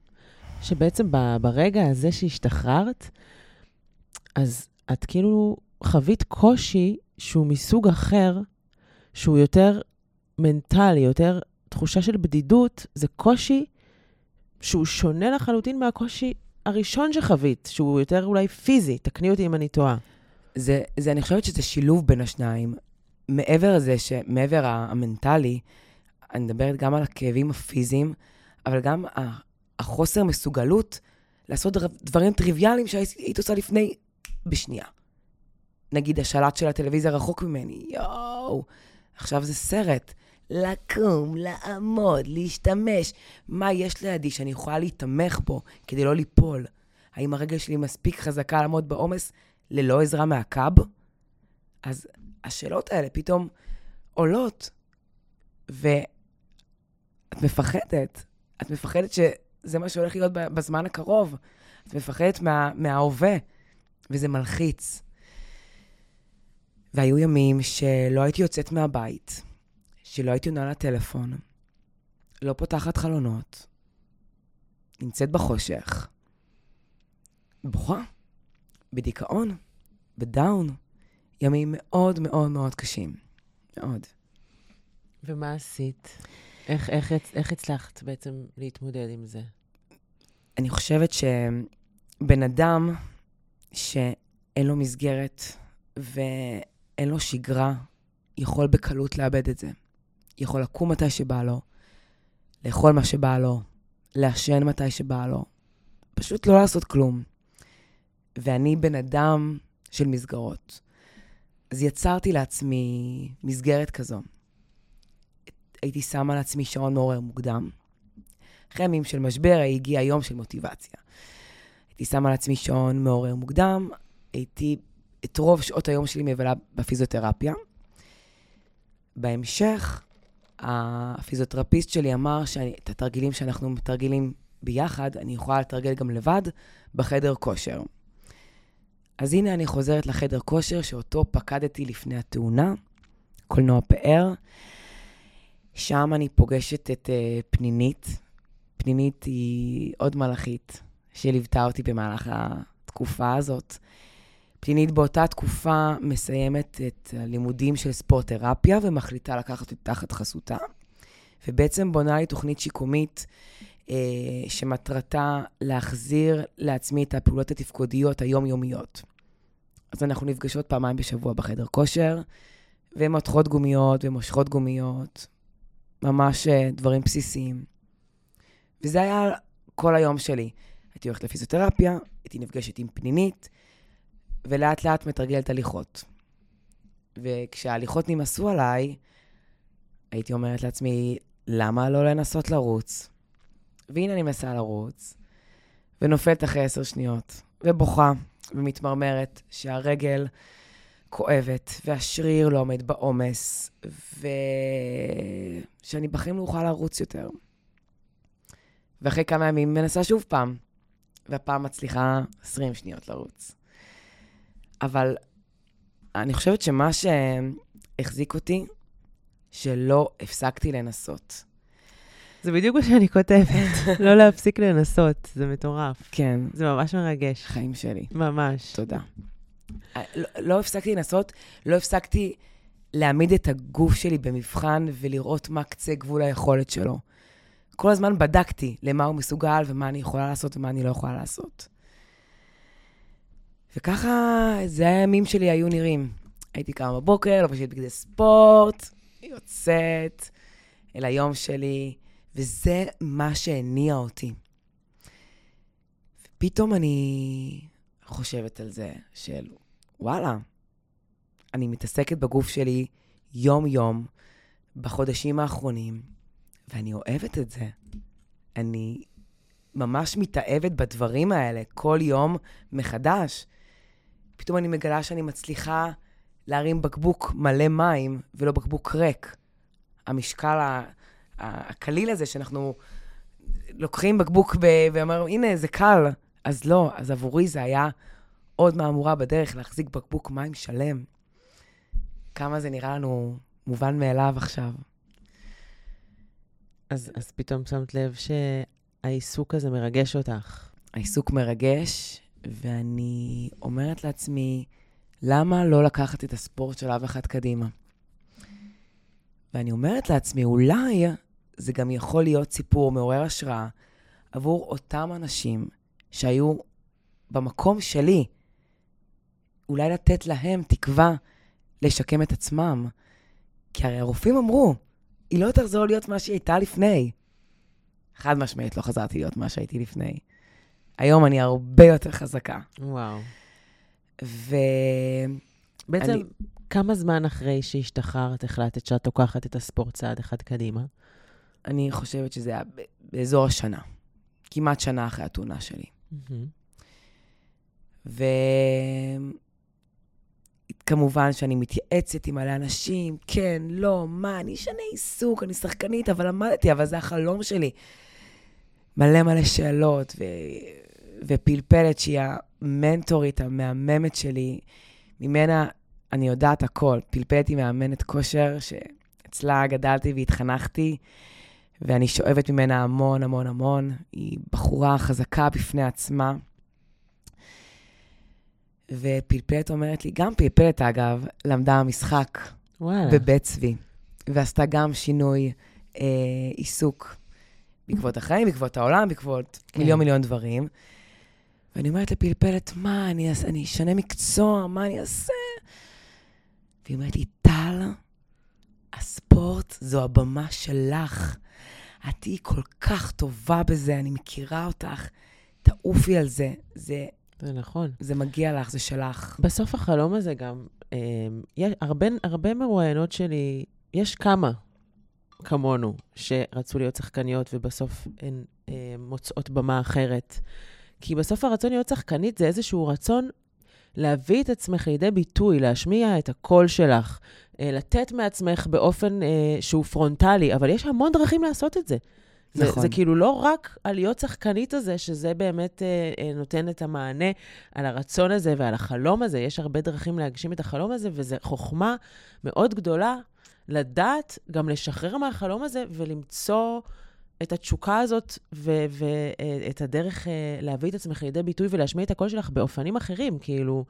שבעצם ברגע הזה שהשתחררת, אז את כאילו חווית קושי שהוא מסוג אחר, שהוא יותר מנטלי, יותר תחושה של בדידות, זה קושי שהוא שונה לחלוטין מהקושי הראשון שחווית, שהוא יותר אולי פיזי, תקני אותי אם אני טועה. זה, זה, אני חושבת שזה שילוב בין השניים. מעבר לזה, שמעבר המנטלי, אני מדברת גם על הכאבים הפיזיים, אבל גם החוסר מסוגלות לעשות דברים טריוויאליים שהיית עושה לפני, בשנייה. נגיד השלט של הטלוויזיה רחוק ממני, יואו, עכשיו זה סרט. לקום, לעמוד, להשתמש. מה יש לידי שאני יכולה להתמך בו כדי לא ליפול? האם הרגל שלי מספיק חזקה לעמוד בעומס ללא עזרה מהקאב? אז השאלות האלה פתאום עולות, ואת מפחדת. את מפחדת שזה מה שהולך להיות בזמן הקרוב. את מפחדת מה, מההווה, וזה מלחיץ. והיו ימים שלא הייתי יוצאת מהבית, שלא הייתי עונה לטלפון, לא פותחת חלונות, נמצאת בחושך, בוכה, בדיכאון, בדאון, ימים מאוד מאוד מאוד קשים. מאוד. ומה עשית? איך, איך, איך הצלחת בעצם להתמודד עם זה? אני חושבת שבן אדם שאין לו מסגרת ואין לו שגרה, יכול בקלות לאבד את זה. יכול לקום מתי שבא לו, לאכול מה שבא לו, לעשן מתי שבא לו, פשוט לא לעשות כלום. ואני בן אדם של מסגרות. אז יצרתי לעצמי מסגרת כזו. הייתי שמה לעצמי שעון מעורר מוקדם. אחרי ימים של משבר הגיע יום של מוטיבציה. הייתי שמה לעצמי שעון מעורר מוקדם, הייתי את רוב שעות היום שלי מבלה בפיזיותרפיה. בהמשך, הפיזיותרפיסט שלי אמר שאת התרגילים שאנחנו מתרגלים ביחד, אני יכולה לתרגל גם לבד בחדר כושר. אז הנה אני חוזרת לחדר כושר שאותו פקדתי לפני התאונה, קולנוע פאר. שם אני פוגשת את uh, פנינית. פנינית היא עוד מלאכית שליוותה אותי במהלך התקופה הזאת. פנינית באותה תקופה מסיימת את הלימודים של ספורט-תרפיה ומחליטה לקחת אותי תחת חסותה, ובעצם בונה לי תוכנית שיקומית אה, שמטרתה להחזיר לעצמי את הפעולות התפקודיות היומיומיות. אז אנחנו נפגשות פעמיים בשבוע בחדר כושר, ומותחות גומיות ומושכות גומיות, ממש אה, דברים בסיסיים. וזה היה כל היום שלי. הייתי הולכת לפיזיותרפיה, הייתי נפגשת עם פנינית, ולאט לאט מתרגלת הליכות. וכשההליכות נמאסו עליי, הייתי אומרת לעצמי, למה לא לנסות לרוץ? והנה אני מנסה לרוץ, ונופלת אחרי עשר שניות, ובוכה, ומתמרמרת שהרגל כואבת, והשריר לא עומד בעומס, ושאני בחיים לא אוכל לרוץ יותר. ואחרי כמה ימים מנסה שוב פעם, והפעם מצליחה 20 שניות לרוץ. אבל אני חושבת שמה שהחזיק אותי, שלא הפסקתי לנסות. זה בדיוק מה שאני כותבת, (laughs) לא להפסיק לנסות, זה מטורף. כן. זה ממש מרגש. חיים שלי. ממש. תודה. לא, לא הפסקתי לנסות, לא הפסקתי להעמיד את הגוף שלי במבחן ולראות מה קצה גבול היכולת שלו. כל הזמן בדקתי למה הוא מסוגל ומה אני יכולה לעשות ומה אני לא יכולה לעשות. וככה, זה הימים שלי היו נראים. הייתי קמה בבוקר, לובשת בגדי ספורט, יוצאת אל היום שלי, וזה מה שהניע אותי. ופתאום אני חושבת על זה, של וואלה, אני מתעסקת בגוף שלי יום-יום בחודשים האחרונים, ואני אוהבת את זה. אני ממש מתאהבת בדברים האלה כל יום מחדש. פתאום אני מגלה שאני מצליחה להרים בקבוק מלא מים ולא בקבוק ריק. המשקל הקליל הזה שאנחנו לוקחים בקבוק ואומרים, הנה, זה קל. אז לא, אז עבורי זה היה עוד מהמורה בדרך להחזיק בקבוק מים שלם. כמה זה נראה לנו מובן מאליו עכשיו. אז, אז פתאום שמת לב שהעיסוק הזה מרגש אותך. העיסוק מרגש, ואני אומרת לעצמי, למה לא לקחת את הספורט שלב אחד קדימה? ואני אומרת לעצמי, אולי זה גם יכול להיות סיפור מעורר השראה עבור אותם אנשים שהיו במקום שלי, אולי לתת להם תקווה לשקם את עצמם. כי הרי הרופאים אמרו, היא לא תחזור להיות מה שהיא הייתה לפני. חד משמעית לא חזרתי להיות מה שהייתי לפני. היום אני הרבה יותר חזקה. וואו. ו... בעצם, אני- כמה זמן אחרי שהשתחררת החלטת שאת לוקחת את הספורט צעד אחד קדימה? אני חושבת שזה היה באזור השנה. כמעט שנה אחרי התאונה שלי. וכמובן שאני מתייעצת עם מלא אנשים, כן, לא, מה, אני אשנה עיסוק, אני שחקנית, אבל למדתי, אבל זה החלום שלי. מלא מלא שאלות, ו... ופלפלת שהיא המנטורית, המהממת שלי, ממנה אני יודעת הכל. פלפלת היא מאמנת כושר, שאצלה גדלתי והתחנכתי, ואני שואבת ממנה המון המון המון. היא בחורה חזקה בפני עצמה. ופלפלת אומרת לי, גם פלפלת, אגב, למדה משחק וואלה. בבית צבי, ועשתה גם שינוי אה, עיסוק בעקבות החיים, בעקבות העולם, בעקבות כן. מיליון מיליון דברים. ואני אומרת לפלפלת, מה, אני, אני אשנה מקצוע, מה אני אעשה? והיא אומרת לי, טל, הספורט זו הבמה שלך. את תהיי כל כך טובה בזה, אני מכירה אותך. תעופי על זה, זה, זה נכון. זה מגיע לך, זה שלך. בסוף החלום הזה גם, אה, יש, הרבה, הרבה מרואיינות שלי, יש כמה כמונו שרצו להיות שחקניות ובסוף הן אה, מוצאות במה אחרת. כי בסוף הרצון להיות שחקנית זה איזשהו רצון להביא את עצמך לידי ביטוי, להשמיע את הקול שלך, אה, לתת מעצמך באופן אה, שהוא פרונטלי, אבל יש המון דרכים לעשות את זה. זה, נכון. זה כאילו לא רק על להיות שחקנית הזה, שזה באמת אה, אה, נותן את המענה על הרצון הזה ועל החלום הזה. יש הרבה דרכים להגשים את החלום הזה, וזו חוכמה מאוד גדולה לדעת גם לשחרר מהחלום הזה ולמצוא את התשוקה הזאת ואת הדרך אה, להביא את עצמך לידי ביטוי ולהשמיע את הקול שלך באופנים אחרים. כאילו,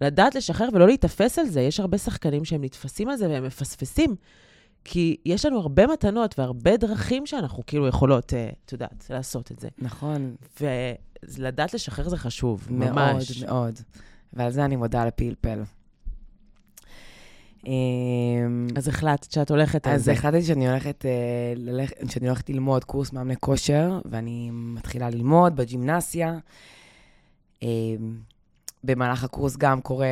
לדעת לשחרר ולא להיתפס על זה. יש הרבה שחקנים שהם נתפסים על זה והם מפספסים. כי יש לנו הרבה מתנות והרבה דרכים שאנחנו כאילו יכולות, אה, את יודעת, לעשות את זה. נכון, ולדעת לשחרר זה חשוב, מאוד, ממש. מאוד. ועל זה אני מודה לפלפל. אמ, אז החלטת שאת הולכת על אז זה. החלטתי שאני הולכת, אה, שאני הולכת ללמוד קורס מאמני כושר, ואני מתחילה ללמוד בגימנסיה. אמ, במהלך הקורס גם קורה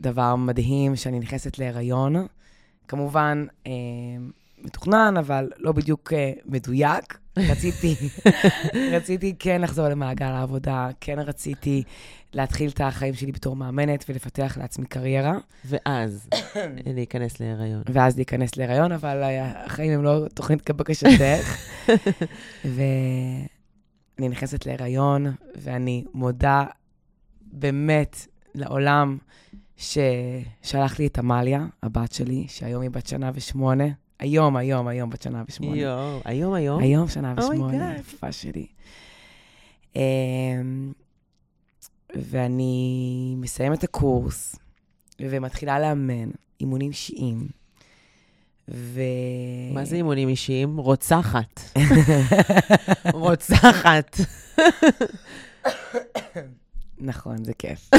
דבר מדהים, שאני נכנסת להיריון. כמובן, אמ, מתוכנן, אבל לא בדיוק אה, מדויק. רציתי, (laughs) רציתי כן לחזור למעגל העבודה, כן רציתי להתחיל את החיים שלי בתור מאמנת ולפתח לעצמי קריירה. ואז (coughs) להיכנס להיריון. ואז להיכנס להיריון, אבל אה, החיים הם לא תוכנית כבקשתך. (laughs) ואני נכנסת להיריון, ואני מודה באמת לעולם ששלח לי את עמליה, הבת שלי, שהיום היא בת שנה ושמונה. היום, היום, היום בת שנה ושמונה. יואו, היום, היום? היום שנה Oh ושמונה, God. יפה שלי. אמ, ואני מסיימת את הקורס, ומתחילה לאמן אימונים אישיים. ו... מה זה אימונים אישיים? רוצחת. (laughs) רוצחת. (laughs) נכון, זה כיף.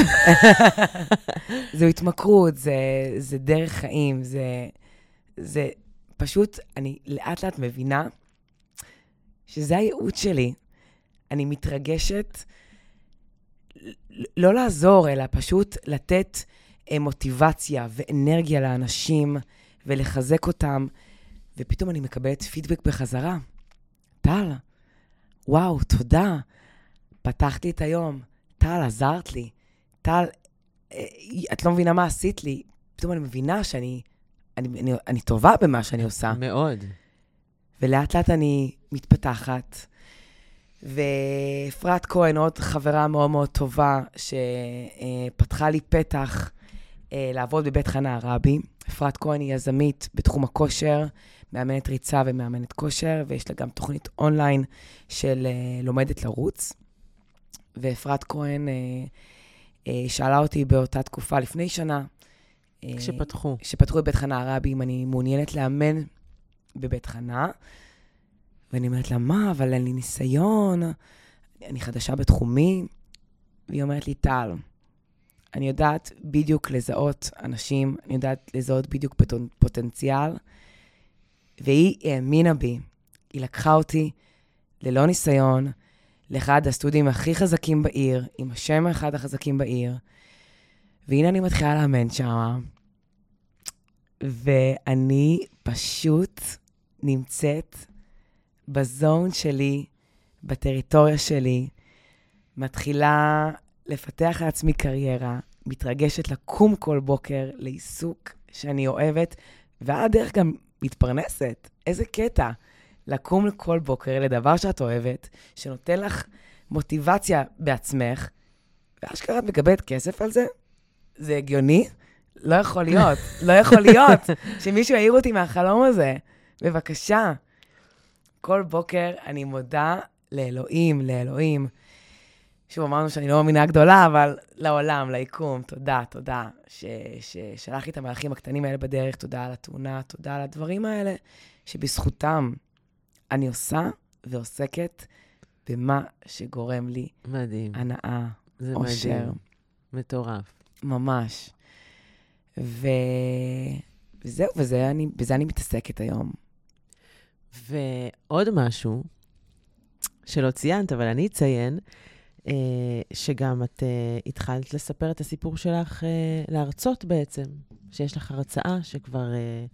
זו התמכרות, זה, זה דרך חיים, זה, זה פשוט, אני לאט לאט מבינה שזה הייעוד שלי. אני מתרגשת לא לעזור, אלא פשוט לתת אה, מוטיבציה ואנרגיה לאנשים ולחזק אותם, ופתאום אני מקבלת פידבק בחזרה. טל, וואו, תודה. פתחתי את היום. טל, עזרת לי. טל, אה, את לא מבינה מה עשית לי. פתאום אני מבינה שאני אני, אני, אני טובה במה שאני עושה. מאוד. ולאט לאט אני מתפתחת. ואפרת כהן, עוד חברה מאוד מאוד טובה, שפתחה לי פתח אה, לעבוד בבית חנה הרבי. אפרת כהן היא יזמית בתחום הכושר, מאמנת ריצה ומאמנת כושר, ויש לה גם תוכנית אונליין של אה, לומדת לרוץ. ואפרת כהן אה, אה, שאלה אותי באותה תקופה, לפני שנה, אה, כשפתחו. שפתחו את בית חנה הרבי, אם אני מעוניינת לאמן בבית חנה. ואני אומרת לה, מה, אבל אין לי ניסיון, אני חדשה בתחומי. והיא אומרת לי, טל, אני יודעת בדיוק לזהות אנשים, אני יודעת לזהות בדיוק פוטנ- פוטנציאל, והיא האמינה בי. היא לקחה אותי ללא ניסיון, לאחד הסטודיו הכי חזקים בעיר, עם השם האחד החזקים בעיר, והנה אני מתחילה לאמן שם, ואני פשוט נמצאת בזון שלי, בטריטוריה שלי, מתחילה לפתח לעצמי קריירה, מתרגשת לקום כל בוקר לעיסוק שאני אוהבת, ועל הדרך גם מתפרנסת. איזה קטע. לקום כל בוקר לדבר שאת אוהבת, שנותן לך מוטיבציה בעצמך, ואשכרה את מקבלת כסף על זה? זה הגיוני? לא יכול להיות, לא יכול להיות שמישהו יעיר אותי מהחלום הזה. בבקשה. כל בוקר אני מודה לאלוהים, לאלוהים. שוב, אמרנו שאני לא מאמינה גדולה, אבל לעולם, ליקום, תודה, תודה. ש- ששלח לי את המהלכים הקטנים האלה בדרך, תודה על התאונה, תודה על הדברים האלה, שבזכותם אני עושה ועוסקת במה שגורם לי מדהים. הנאה, זה אושר. מדהים. מטורף. ממש. ו... וזהו, וזה אני, בזה אני מתעסקת היום. ועוד משהו שלא ציינת, אבל אני אציין, אה, שגם את אה, התחלת לספר את הסיפור שלך אה, להרצות בעצם, שיש לך הרצאה שכבר אה,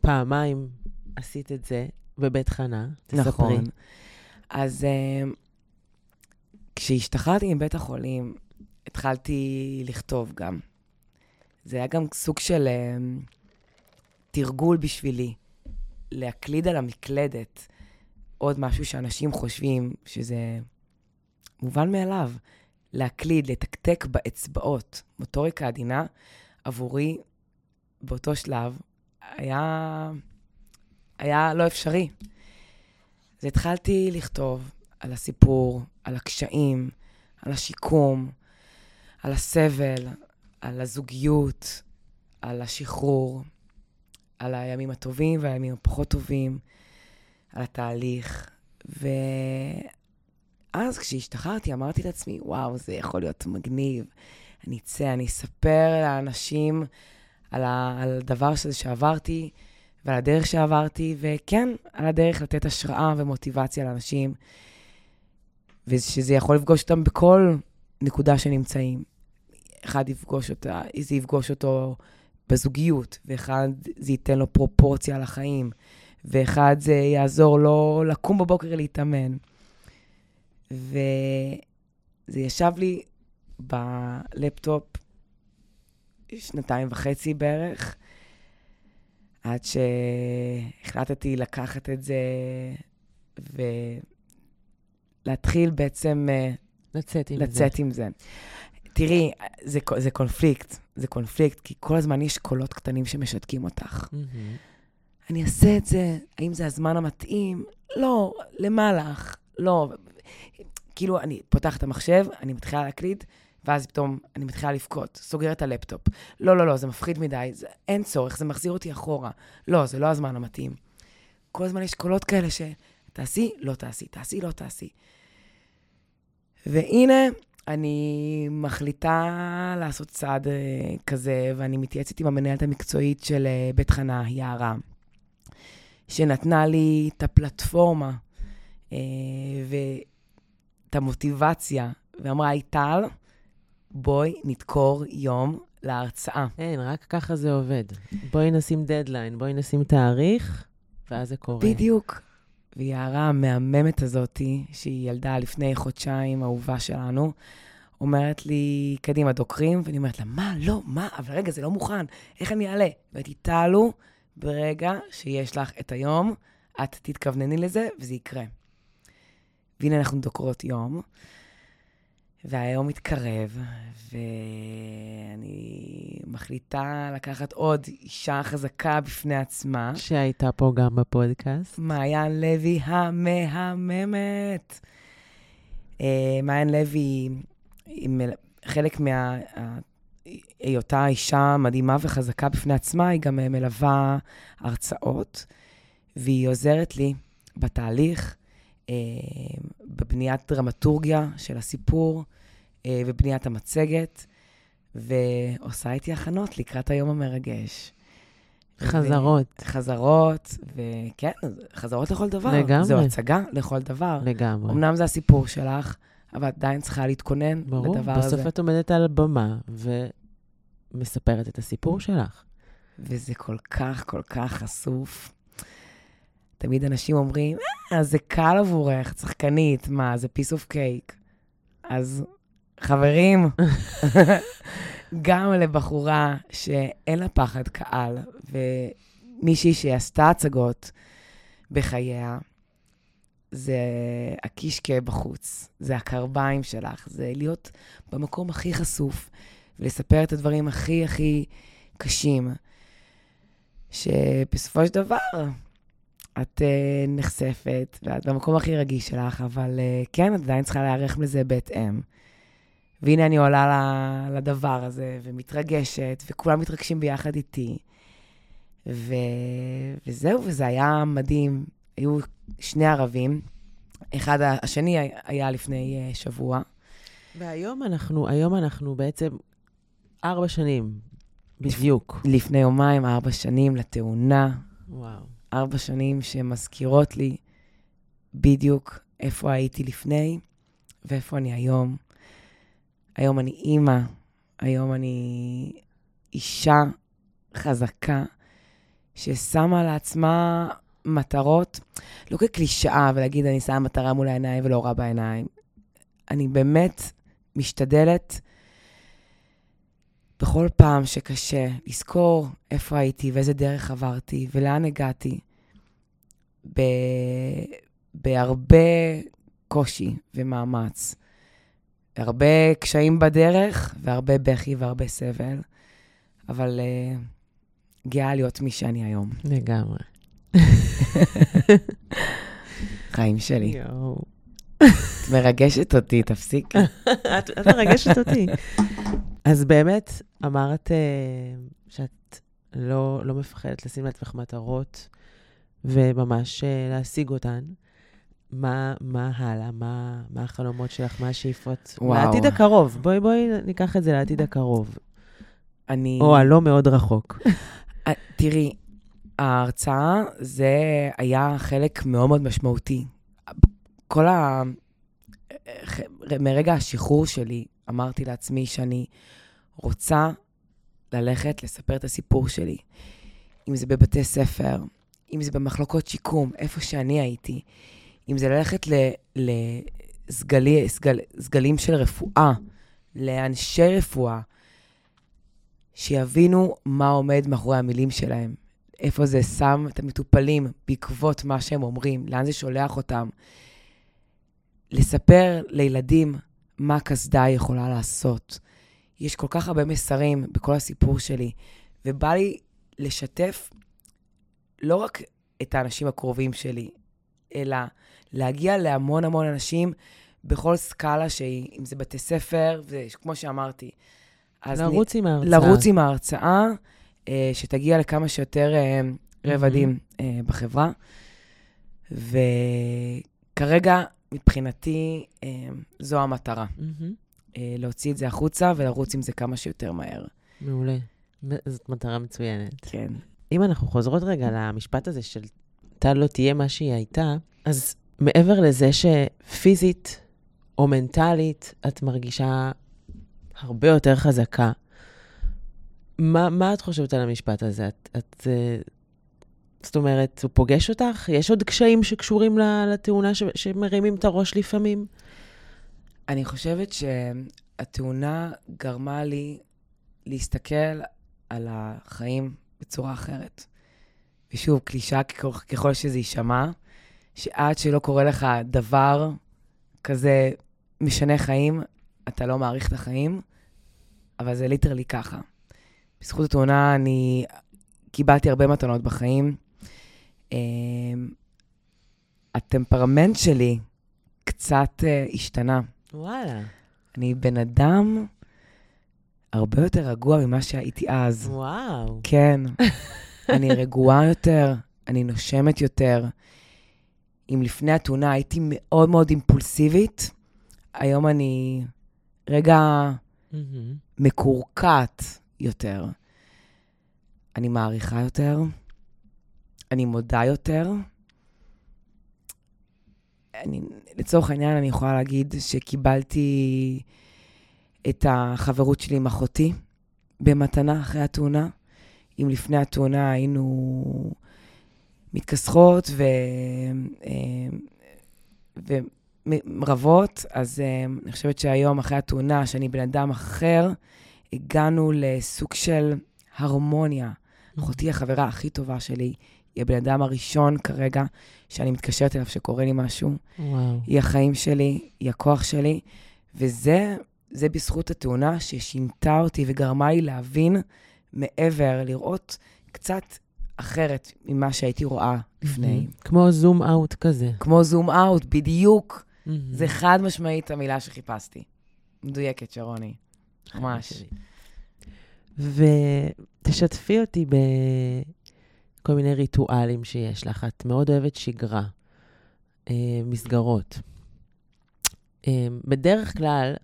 פעמיים עשית את זה בבית חנה. תספרי. נכון. אז אה, כשהשתחררתי מבית החולים, התחלתי לכתוב גם. זה היה גם סוג של אה, תרגול בשבילי, להקליד על המקלדת עוד משהו שאנשים חושבים שזה מובן מאליו. להקליד, לתקתק באצבעות, מוטוריקה עדינה, עבורי באותו שלב היה, היה לא אפשרי. אז התחלתי לכתוב על הסיפור, על הקשיים, על השיקום, על הסבל, על הזוגיות, על השחרור, על הימים הטובים והימים הפחות טובים, על התהליך. ואז כשהשתחררתי, אמרתי לעצמי, וואו, זה יכול להיות מגניב. אני אצא, אני אספר לאנשים על, הדבר שזה שעברתי ועל הדרך שעברתי, וכן, על הדרך לתת השראה ומוטיבציה לאנשים, ושזה יכול לפגוש אותם בכל נקודה שנמצאים. אחד יפגוש אותה, זה יפגוש אותו בזוגיות, ואחד זה ייתן לו פרופורציה לחיים, ואחד זה יעזור לו לקום בבוקר להתאמן. וזה ישב לי בלפטופ שנתיים וחצי בערך, עד שהחלטתי לקחת את זה ולהתחיל בעצם אה, לצאת עם לצאת זה. עם זה. תראי, זה, זה קונפליקט, זה קונפליקט, כי כל הזמן יש קולות קטנים שמשתקים אותך. מהמם. אני אעשה את זה, האם זה הזמן המתאים? לא, למה לך? לא. כאילו, אני פותחת את המחשב, אני מתחילה להקליט, ואז פתאום אני מתחילה לבכות, סוגרת את הלפטופ. לא, לא, לא, זה מפחיד מדי, זה, אין צורך, זה מחזיר אותי אחורה. לא, זה לא הזמן המתאים. כל הזמן יש קולות כאלה ש... תעשי, לא תעשי, תעשי, לא תעשי. והנה, אני מחליטה לעשות צעד אה, כזה, ואני מתייעצת עם המנהלת המקצועית של אה, בית חנה, יערה, שנתנה לי את הפלטפורמה אה, ואת המוטיבציה, ואמרה, היי, טל, בואי נדקור יום להרצאה. אין, רק ככה זה עובד. בואי נשים דדליין, בואי נשים תאריך, ואז זה קורה. בדיוק. ויערה המהממת הזאתי, שהיא ילדה לפני חודשיים, אהובה שלנו, אומרת לי, קדימה, דוקרים, ואני אומרת לה, מה, לא, מה, אבל רגע, זה לא מוכן, איך אני אעלה? ואמרתי, טלו, ברגע שיש לך את היום, את תתכוונני לזה, וזה יקרה. והנה אנחנו דוקרות יום, והיום מתקרב, ואני מחליטה לקחת עוד אישה חזקה בפני עצמה. שהייתה פה גם בפודקאסט. מעיין לוי המהממת. אה, מעיין לוי, מל- חלק מה... היותה אישה מדהימה וחזקה בפני עצמה, היא גם מלווה הרצאות, והיא עוזרת לי בתהליך, אה, בבניית דרמטורגיה של הסיפור אה, ובניית המצגת, ועושה איתי הכנות לקראת היום המרגש. חזרות, חזרות, וכן, חזרות לכל דבר. לגמרי. זו הצגה לכל דבר. לגמרי. אמנם זה הסיפור שלך, אבל עדיין צריכה להתכונן ברור, לדבר בסוף הזה. את עומדת על במה ומספרת את הסיפור שלך. וזה כל כך, כל כך חשוף. תמיד אנשים אומרים, אה, זה קל עבורך, שחקנית, מה, זה piece of cake. אז חברים, (laughs) גם לבחורה שאין לה פחד קהל, ומישהי שעשתה הצגות בחייה, זה הקישקע בחוץ, זה הקרביים שלך, זה להיות במקום הכי חשוף, ולספר את הדברים הכי הכי קשים, שבסופו של דבר את uh, נחשפת, ואת במקום הכי רגיש שלך, אבל uh, כן, את עדיין צריכה להיערך לזה בהתאם. והנה אני עולה לדבר הזה, ומתרגשת, וכולם מתרגשים ביחד איתי. ו... וזהו, וזה היה מדהים. היו שני ערבים, אחד, השני היה לפני uh, שבוע. והיום אנחנו, היום אנחנו בעצם ארבע שנים, בדיוק. לפני יומיים, ארבע שנים לתאונה, וואו. ארבע שנים שמזכירות לי בדיוק איפה הייתי לפני ואיפה אני היום. היום אני אימא, היום אני אישה חזקה ששמה לעצמה מטרות, לא כקלישאה ולהגיד אני שמה מטרה מול העיניים ולא רע בעיניים. אני באמת משתדלת בכל פעם שקשה לזכור איפה הייתי ואיזה דרך עברתי ולאן הגעתי, ב... בהרבה קושי ומאמץ, הרבה קשיים בדרך והרבה בכי והרבה סבל, אבל uh, גאה להיות מי שאני היום. לגמרי. חיים שלי. יואו. את מרגשת אותי, תפסיקי. (laughs) את את מרגשת אותי. אז באמת, אמרת אה, שאת לא, לא מפחדת לשים לעצמך מטרות וממש אה, להשיג אותן. מה, מה הלאה? מה, מה החלומות שלך? מה השאיפות? וואו. לעתיד הקרוב. בואי, בואי ניקח את זה לעתיד הקרוב. אני... או הלא מאוד רחוק. (laughs) אה, תראי, ההרצאה זה היה חלק מאוד מאוד משמעותי. כל ה... מרגע השחרור שלי, אמרתי לעצמי שאני רוצה ללכת לספר את הסיפור שלי. אם זה בבתי ספר, אם זה במחלקות שיקום, איפה שאני הייתי, אם זה ללכת לסגלים סגל, סגלים של רפואה, לאנשי רפואה, שיבינו מה עומד מאחורי המילים שלהם, איפה זה שם את המטופלים בעקבות מה שהם אומרים, לאן זה שולח אותם. לספר לילדים מה קסדה יכולה לעשות. יש כל כך הרבה מסרים בכל הסיפור שלי, ובא לי לשתף לא רק את האנשים הקרובים שלי, אלא להגיע להמון המון אנשים בכל סקאלה שהיא, אם זה בתי ספר, וכמו שאמרתי. לרוץ עם ההרצאה. לרוץ עם ההרצאה, אה, שתגיע לכמה שיותר אה, רבדים mm-hmm. אה, בחברה. וכרגע, מבחינתי, אה, זו המטרה. Mm-hmm. להוציא את זה החוצה ולרוץ עם זה כמה שיותר מהר. מעולה. זאת מטרה מצוינת. כן. אם אנחנו חוזרות רגע למשפט הזה של טל לא תהיה מה שהיא הייתה, אז מעבר לזה שפיזית או מנטלית את מרגישה הרבה יותר חזקה, מה, מה את חושבת על המשפט הזה? את, את, אה, זאת אומרת, הוא פוגש אותך? יש עוד קשיים שקשורים לתאונה ש, שמרימים את הראש לפעמים? אני חושבת שהתאונה גרמה לי להסתכל על החיים בצורה אחרת. ושוב, קלישה ככל, שזה יישמע, שעד שלא קורה לך דבר כזה משנה חיים, אתה לא מעריך את החיים, אבל זה ליטרלי ככה. בזכות התאונה אני קיבלתי הרבה מתנות בחיים. אמ, הטמפרמנט שלי קצת אה, השתנה. וואלה. אני בן אדם הרבה יותר רגוע ממה שהייתי אז. וואו. כן. (laughs) אני רגועה יותר, אני נושמת יותר. אם לפני התאונה הייתי מאוד מאוד אימפולסיבית, היום אני רגע mm-hmm. מקורקעת יותר. אני מעריכה יותר, אני מודה יותר. אני, לצורך העניין, אני יכולה להגיד שקיבלתי את החברות שלי עם אחותי במתנה אחרי התאונה. אם לפני התאונה היינו מתכסחות ו... אה, ורבות, אז אה, אני חושבת שהיום, אחרי התאונה, שאני בן אדם אחר, הגענו לסוג של הרמוניה. אחותי החברה הכי טובה שלי, היא הבן אדם הראשון כרגע שאני מתקשרת אליו שקורה לי משהו. וואו. היא החיים שלי, היא הכוח שלי, וזה זה בזכות התאונה ששינתה אותי וגרמה לי להבין מעבר, לראות קצת אחרת ממה שהייתי רואה לפני. כמו זום אאוט כזה. כמו זום אאוט, בדיוק. זה חד משמעית המילה שחיפשתי. מדויקת, שרוני. ממש. ותשתפי אותי בכל מיני ריטואלים שיש לך. את מאוד אוהבת שגרה, אה, מסגרות. אה, בדרך כלל,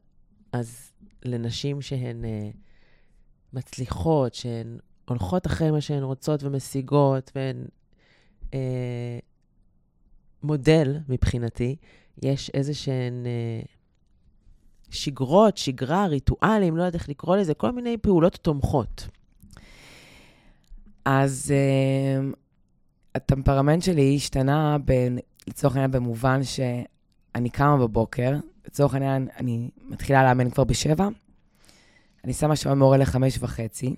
אז לנשים שהן אה, מצליחות, שהן הולכות אחרי מה שהן רוצות ומשיגות, והן אה, מודל מבחינתי, יש איזה שהן אה, שגרות, שגרה, ריטואלים, לא יודעת איך לקרוא לזה, כל מיני פעולות תומכות. אז אה, הטמפרמנט שלי השתנה, בין, לצורך העניין, במובן שאני קמה בבוקר, לצורך העניין, אני מתחילה לאמן כבר בשבע, אני שמה שעון מורה לחמש וחצי,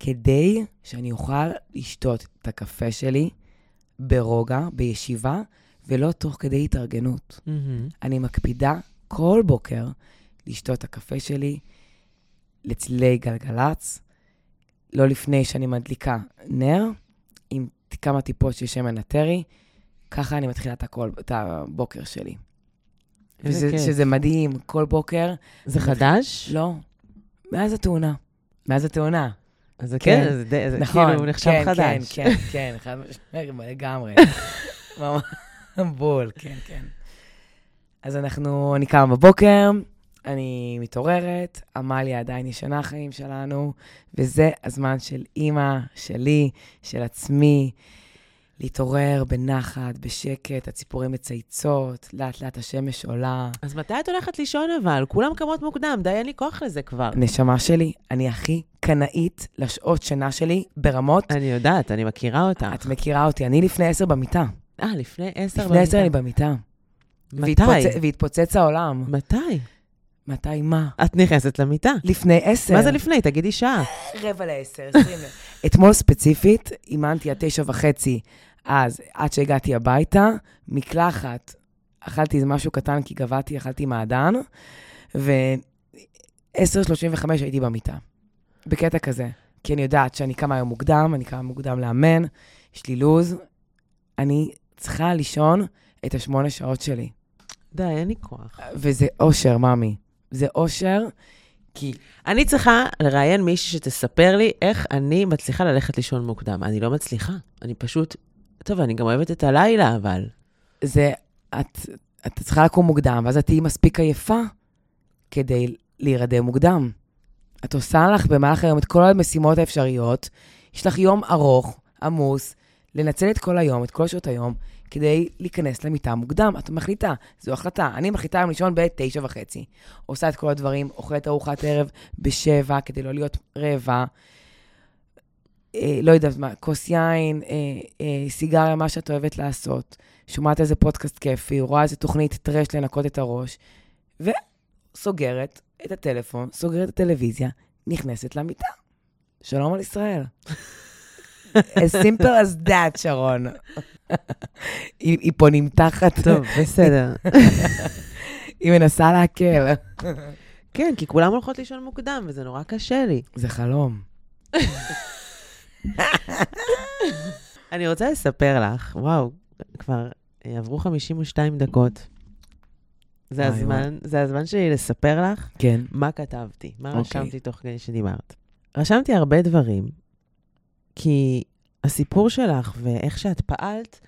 כדי שאני אוכל לשתות את הקפה שלי ברוגע, בישיבה, ולא תוך כדי התארגנות. Mm-hmm. אני מקפידה כל בוקר לשתות את הקפה שלי לצלילי גלגלצ, לא לפני שאני מדליקה נר, עם כמה טיפות של שמן הטרי, ככה אני מתחילה את, הכל, את הבוקר שלי. וזה, כיף. שזה מדהים, כל בוקר. זה חדש? לא, מאז התאונה. מאז התאונה. אז זה כן, כן זה, זה נכון, כאילו נחשב כן, חדש. כן, כן, כן, לגמרי. (laughs) ממש בול, כן, כן. אז אנחנו, אני קמה בבוקר, אני מתעוררת, עמליה עדיין ישנה החיים שלנו, וזה הזמן של אימא, שלי, של עצמי. להתעורר בנחת, בשקט, הציפורים מצייצות, לאט לאט השמש עולה. אז מתי את הולכת לישון אבל? כולם קמות מוקדם, די, אין לי כוח לזה כבר. נשמה שלי, אני הכי קנאית לשעות שינה שלי ברמות. אני יודעת, אני מכירה אותך. את מכירה אותי, אני לפני עשר במיטה. אה, לפני עשר לפני עשר אני במיטה. מתי? והתפוצ- והתפוצץ העולם. מתי? מתי מה? את נכנסת למיטה. לפני עשר. מה זה לפני? תגידי שעה. רבע לעשר, עשרים. אתמול ספציפית, אימנתי עד תשע וחצי, אז עד שהגעתי הביתה, מקלחת, אכלתי איזה משהו קטן כי גבעתי, אכלתי מעדן, ו-10.35 הייתי במיטה. בקטע כזה. כי אני יודעת שאני קמה היום מוקדם, אני קמה מוקדם לאמן, יש לי לו"ז, אני צריכה לישון את השמונה שעות שלי. די, אין לי כוח. וזה אושר, ממי. זה אושר, כי אני צריכה לראיין מישהי שתספר לי איך אני מצליחה ללכת לישון מוקדם. אני לא מצליחה. אני פשוט... טוב, אני גם אוהבת את הלילה, אבל... זה, את, את צריכה לקום מוקדם, ואז את תהיי מספיק עייפה כדי להירדם מוקדם. את עושה לך במהלך היום את כל המשימות האפשריות, יש לך יום ארוך, עמוס, לנצל את כל היום, את כל שעות היום, כדי להיכנס למיטה מוקדם. את מחליטה, זו החלטה. אני מחליטה היום לישון בתשע וחצי. עושה את כל הדברים, אוכלת ארוחת ערב בשבע, כדי לא להיות רעבה. אה, לא יודעת מה, כוס יין, אה, אה, סיגריה, מה שאת אוהבת לעשות. שומעת איזה פודקאסט כיפי, רואה איזה תוכנית טרש לנקות את הראש, וסוגרת את הטלפון, סוגרת את הטלוויזיה, נכנסת למיטה. שלום על ישראל. As simple as that, שרון. היא, היא פה נמתחת, טוב, בסדר. (laughs) היא מנסה להקל. כן, כי כולם הולכות לישון מוקדם, וזה נורא קשה לי. זה חלום. אני רוצה לספר לך, וואו, כבר אה, עברו 52 דקות. זה הזמן, זה הזמן שלי לספר לך כן. מה כתבתי, מה אוקיי. רשמתי תוך כדי שדיברת. רשמתי הרבה דברים, כי הסיפור שלך ואיך שאת פעלת,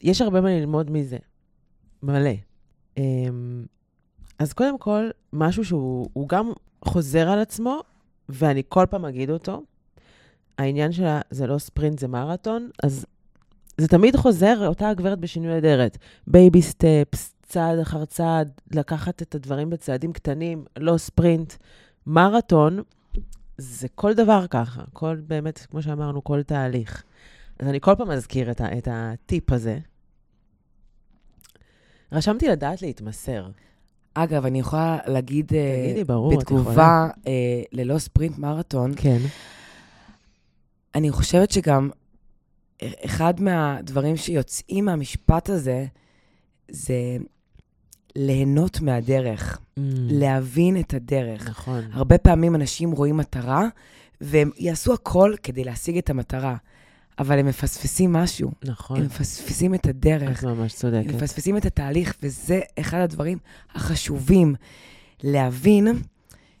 יש הרבה מה ללמוד מזה. מלא. אמ, אז קודם כל, משהו שהוא הוא גם חוזר על עצמו, ואני כל פעם אגיד אותו, העניין שלה זה לא ספרינט, זה מרתון, אז זה תמיד חוזר, אותה הגברת בשינוי אדרת. baby steps, צעד אחר צעד, לקחת את הדברים בצעדים קטנים, לא ספרינט. מרתון זה כל דבר ככה, כל באמת, כמו שאמרנו, כל תהליך. אז אני כל פעם אזכיר את, ה, את הטיפ הזה. רשמתי לדעת להתמסר. אגב, אני יכולה להגיד אה, תגידי, ברור, את יכולה. בתגובה אה, ללא ספרינט מרתון, כן. אני חושבת שגם אחד מהדברים שיוצאים מהמשפט הזה, זה ליהנות מהדרך, להבין את הדרך. נכון. הרבה פעמים אנשים רואים מטרה, והם יעשו הכל כדי להשיג את המטרה, אבל הם מפספסים משהו, נכון. הם מפספסים את הדרך. את ממש הם צודקת. מפספסים את התהליך, וזה אחד הדברים החשובים. להבין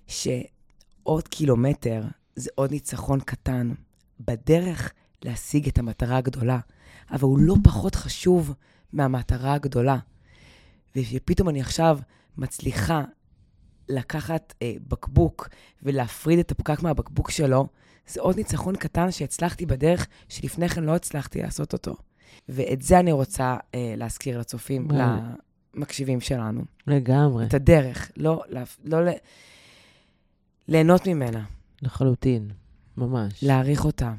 שעוד קילומטר זה עוד ניצחון קטן בדרך להשיג את המטרה הגדולה, אבל הוא לא פחות חשוב מהמטרה הגדולה. ושפתאום אני עכשיו מצליחה לקחת אה, בקבוק ולהפריד את הפקק מהבקבוק שלו, זה עוד ניצחון קטן שהצלחתי בדרך שלפני כן לא הצלחתי לעשות אותו. ואת זה אני רוצה אה, להזכיר לצופים, וואו. למקשיבים שלנו. לגמרי, את הדרך, לא, לא, לא ל... ליהנות ממנה, לחלוטין. ממש. להעריך אותה.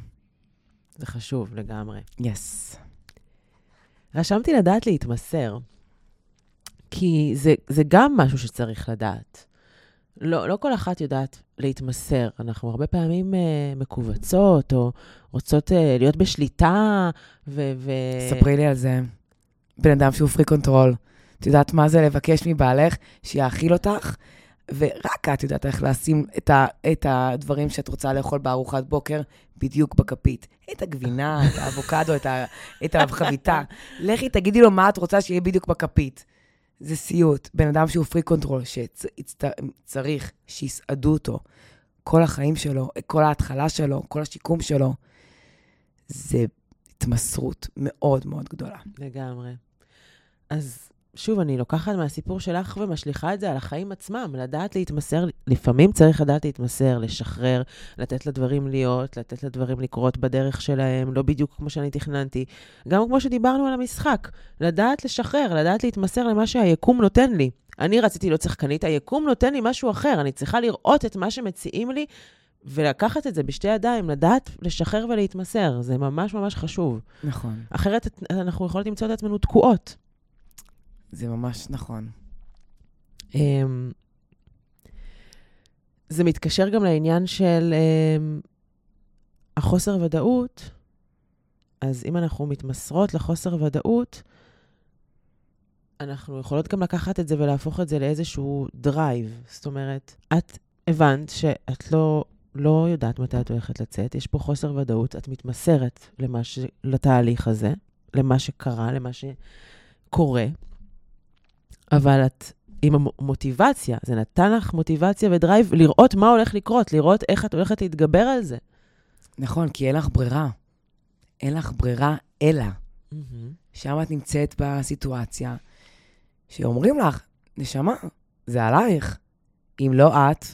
זה חשוב לגמרי. Yes. רשמתי לדעת להתמסר, כי זה, זה גם משהו שצריך לדעת. לא, לא כל אחת יודעת להתמסר. אנחנו הרבה פעמים אה, מכווצות, או רוצות אה, להיות בשליטה, ו... ו... ספרי לי על זה. בן אדם שהוא freak control. את יודעת מה זה לבקש מבעלך שיאכיל אותך? ורק את יודעת איך לשים את, ה, את הדברים שאת רוצה לאכול בארוחת בוקר בדיוק בכפית. את הגבינה, את האבוקדו, את, ה, את החביתה. (laughs) לכי, תגידי לו מה את רוצה שיהיה בדיוק בכפית. זה סיוט. בן אדם שהוא freak control, שצריך שיסעדו אותו כל החיים שלו, כל ההתחלה שלו, כל השיקום שלו, זה התמסרות מאוד מאוד גדולה. לגמרי. אז שוב, אני לוקחת מהסיפור שלך ומשליכה את זה על החיים עצמם, לדעת להתמסר, לפעמים צריך לדעת להתמסר, לשחרר, לתת לדברים להיות, לתת לדברים לקרות בדרך שלהם, לא בדיוק כמו שאני תכננתי. גם כמו שדיברנו על המשחק, לדעת לשחרר, לדעת להתמסר למה שהיקום נותן לי. אני רציתי להיות שחקנית, היקום נותן לי משהו אחר, אני צריכה לראות את מה שמציעים לי ולקחת את זה בשתי ידיים, לדעת לשחרר ולהתמסר. זה ממש ממש חשוב. נכון. אחרת אנחנו יכולות למצוא את עצמנו תקועות. זה ממש נכון. אמ, זה מתקשר גם לעניין של אמ, החוסר ודאות. אז אם אנחנו מתמסרות לחוסר ודאות, אנחנו יכולות גם לקחת את זה ולהפוך את זה לאיזשהו drive. זאת אומרת, את הבנת שאת לא, לא יודעת מתי את הולכת לצאת, יש פה חוסר ודאות, את מתמסרת ש... לתהליך הזה, למה שקרה, למה שקורה, אבל את עם המוטיבציה, זה נתן לך מוטיבציה ודרייב לראות מה הולך לקרות, לראות איך את הולכת להתגבר על זה. נכון, כי אין לך ברירה. אין לך ברירה אלא. Mm-hmm. שם את נמצאת בסיטואציה שאומרים לך, נשמה, זה עלייך. אם לא את,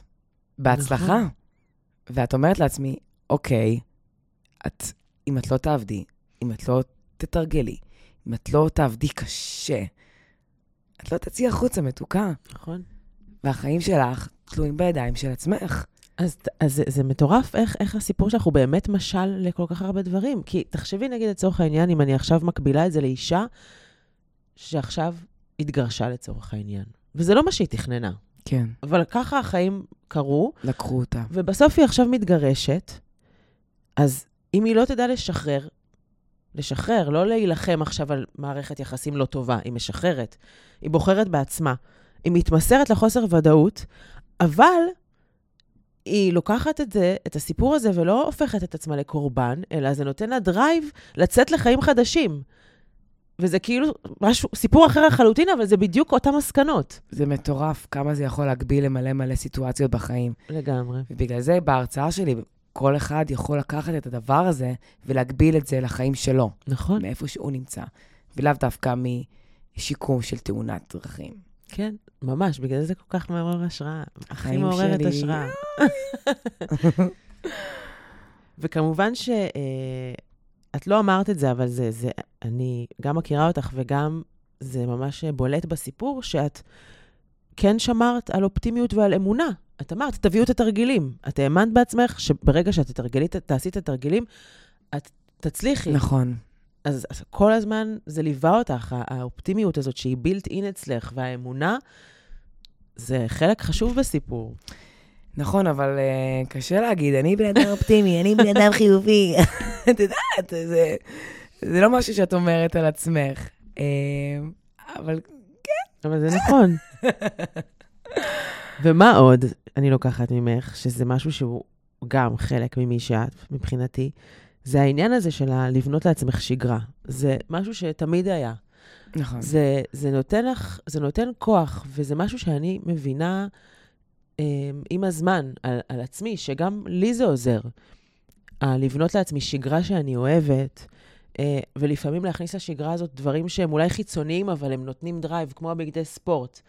בהצלחה. נכון. ואת אומרת לעצמי, אוקיי, את, אם את לא תעבדי, אם את לא תתרגלי, אם את לא תעבדי קשה, את לא תצאי החוצה, מתוקה. נכון. והחיים שלך תלויים בידיים של עצמך. אז, אז זה, זה מטורף איך, איך הסיפור שלך הוא באמת משל לכל כך הרבה דברים. כי תחשבי, נגיד, לצורך העניין, אם אני עכשיו מקבילה את זה לאישה שעכשיו התגרשה לצורך העניין. וזה לא מה שהיא תכננה. כן. אבל ככה החיים קרו. לקחו אותה. ובסוף היא עכשיו מתגרשת, אז אם היא לא תדע לשחרר, לשחרר, לא להילחם עכשיו על מערכת יחסים לא טובה, היא משחררת. היא בוחרת בעצמה. היא מתמסרת לחוסר ודאות, אבל היא לוקחת את זה, את הסיפור הזה, ולא הופכת את עצמה לקורבן, אלא זה נותן לה drive לצאת לחיים חדשים. וזה כאילו משהו, סיפור אחר לחלוטין, אבל זה בדיוק אותן מסקנות. זה מטורף כמה זה יכול להגביל למלא מלא סיטואציות בחיים. לגמרי. ובגלל זה בהרצאה שלי, כל אחד יכול לקחת את הדבר הזה ולהגביל את זה לחיים שלו. נכון. מאיפה שהוא נמצא. ולאו דווקא משיקום של תאונת דרכים. כן, ממש, בגלל זה זה כל כך מעורר השראה. הכי מעוררת שלי... השראה. (laughs) וכמובן ש... אה, את לא אמרת את זה, אבל זה, זה, אני גם מכירה אותך וגם זה ממש בולט בסיפור, שאת כן שמרת על אופטימיות ועל אמונה. את אמרת, תביאו את התרגילים. את האמנת בעצמך שברגע שאת תתרגלי, תעשי את התרגילים, את תצליחי. נכון. אז, אז כל הזמן זה ליווה אותך, האופטימיות הזאת שהיא בילט אין אצלך, והאמונה, זה חלק חשוב בסיפור. נכון, אבל uh, קשה להגיד, אני בן אדם אופטימי, אני בן אדם חיובי. (laughs) את יודעת, זה, זה לא משהו שאת אומרת על עצמך. Uh, אבל כן. אבל זה נכון. (laughs) ומה עוד אני לוקחת ממך, שזה משהו שהוא גם חלק ממי שאת, מבחינתי, זה העניין הזה של לבנות לעצמך שגרה. זה משהו שתמיד היה. נכון. זה, זה נותן לך, זה נותן כוח, וזה משהו שאני מבינה אה, עם הזמן על, על עצמי, שגם לי זה עוזר. לבנות לעצמי שגרה שאני אוהבת, אה, ולפעמים להכניס לשגרה הזאת דברים שהם אולי חיצוניים, אבל הם נותנים drive, כמו הבגדי ספורט.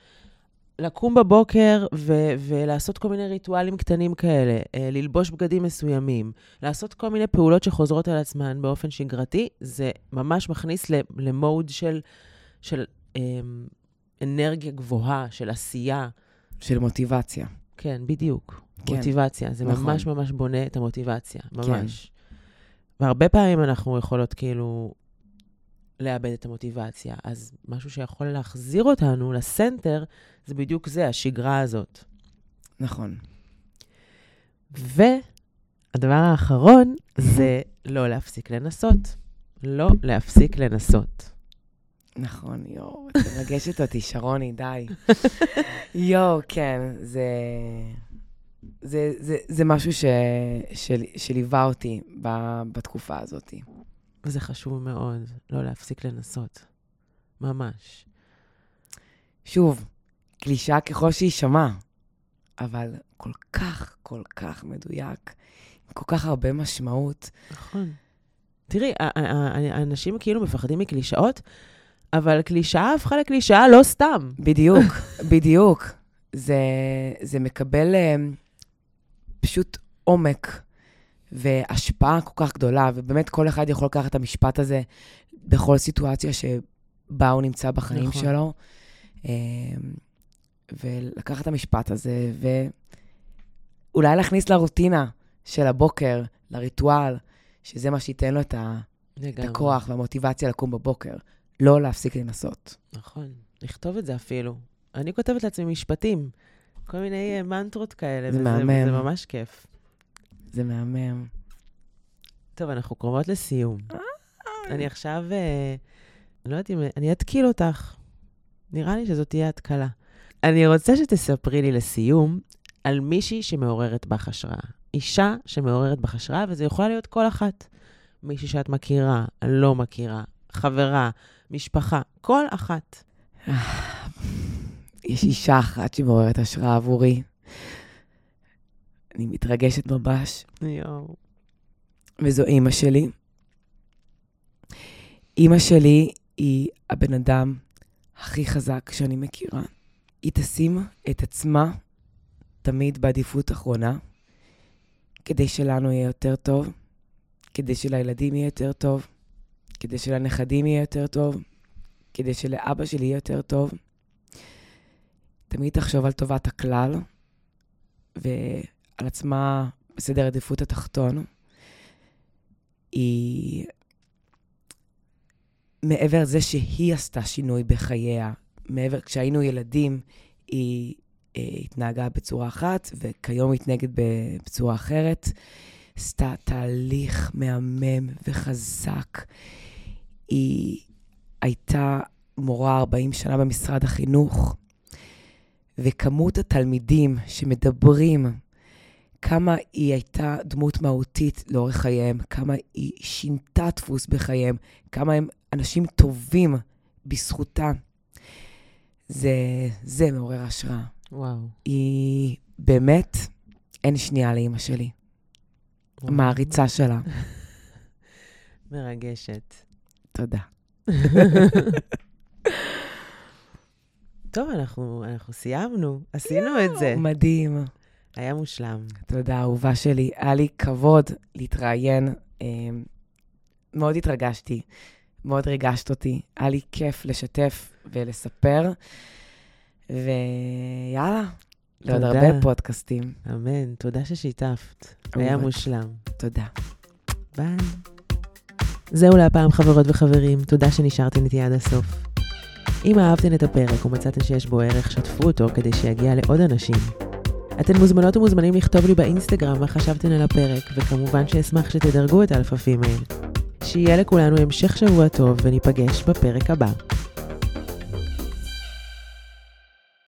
לקום בבוקר ו- ולעשות כל מיני ריטואלים קטנים כאלה, אה, ללבוש בגדים מסוימים, לעשות כל מיני פעולות שחוזרות על עצמן באופן שגרתי, זה ממש מכניס ל mode של, של אה, אנרגיה גבוהה, של עשייה. של מוטיבציה. כן, בדיוק. כן. מוטיבציה. זה נכון. ממש ממש בונה את המוטיבציה, ממש. כן. והרבה פעמים אנחנו יכולות כאילו לאבד את המוטיבציה. אז משהו שיכול להחזיר אותנו לסנטר, זה בדיוק זה, השגרה הזאת. נכון. והדבר האחרון זה לא להפסיק לנסות. לא להפסיק לנסות. נכון, יואו, את מרגשת אותי, שרוני, די. יואו, כן, זה... זה, זה, זה משהו ש, של, שליווה אותי ב, בתקופה הזאת. וזה חשוב מאוד, לא להפסיק לנסות. ממש. שוב, קלישה ככל שיישמע, אבל כל כך, כל כך מדויק, עם כל כך הרבה משמעות. נכון. תראי, האנשים כאילו מפחדים מקלישאות, אבל קלישאה הפכה לקלישאה לא סתם. בדיוק, (laughs) בדיוק. זה, זה מקבל אה, פשוט עומק והשפעה כל כך גדולה, ובאמת כל אחד יכול לקחת את המשפט הזה בכל סיטואציה שבה הוא נמצא בחיים נכון. שלו, אה, ולקחת את המשפט הזה, ואולי להכניס לרוטינה של הבוקר, לריטואל, שזה מה שייתן לו את, ה, את. הכוח והמוטיבציה לקום בבוקר. לא להפסיק לנסות. נכון, לכתוב את זה אפילו. אני כותבת לעצמי משפטים, כל מיני אה, מנטרות כאלה, זה וזה- מהמם. וזה ממש כיף. זה מהמם. טוב, אנחנו קרובות לסיום. אני עכשיו, אה, אני לא יודעת אם, אני אתקיל אותך. נראה לי שזאת תהיה התקלה. אני רוצה שתספרי לי לסיום על מישהי שמעוררת בך השראה. אישה שמעוררת בך השראה, וזה יכולה להיות כל אחת. מישהי שאת מכירה, לא מכירה, חברה, משפחה, כל אחת. יש אישה אחת שמעוררת השראה עבורי. אני מתרגשת ממש, יואו. וזו אימא שלי. אימא שלי היא הבן אדם הכי חזק שאני מכירה. היא תשים את עצמה תמיד בעדיפות אחרונה, כדי שלנו יהיה יותר טוב, כדי שלילדים יהיה יותר טוב, כדי שלנכדים יהיה יותר טוב, כדי שלאבא שלי יהיה יותר טוב. תמיד תחשוב על טובת הכלל ועל עצמה בסדר עדיפות התחתון. היא, מעבר לזה שהיא עשתה שינוי בחייה, מעבר, כשהיינו ילדים, היא אה, התנהגה בצורה אחת, וכיום היא מתנהגת ב- בצורה אחרת. עשתה תהליך מהמם וחזק. היא הייתה מורה 40 שנה במשרד החינוך, וכמות התלמידים שמדברים כמה היא הייתה דמות מהותית לאורך חייהם, כמה היא שינתה דפוס בחייהם, כמה הם אנשים טובים בזכותה. זה, זה מעורר השראה. וואו. היא באמת, אין שנייה לאימא שלי. וואו. מעריצה שלה. (laughs) מרגשת. תודה. (laughs) טוב, אנחנו, אנחנו סיימנו, עשינו את זה. מדהים. היה מושלם. תודה, אהובה שלי. היה לי כבוד להתראיין. אה, מאוד התרגשתי, מאוד ריגשת אותי. היה לי כיף לשתף ולספר. ויאללה, לעוד תודה. הרבה פודקאסטים. אמן. תודה ששיתפת. היה. מושלם. תודה. ביי. זהו להפעם, חברות וחברים. תודה שנשארתם איתי עד הסוף. אם אהבתן את הפרק ומצאתן שיש בו ערך, שתפו אותו כדי שיגיע לעוד אנשים. אתן מוזמנות ומוזמנים לכתוב לי באינסטגרם מה חשבתן על הפרק, וכמובן שאשמח שתדרגו את Alpha Female. שיהיה לכולנו המשך שבוע טוב, וניפגש בפרק הבא.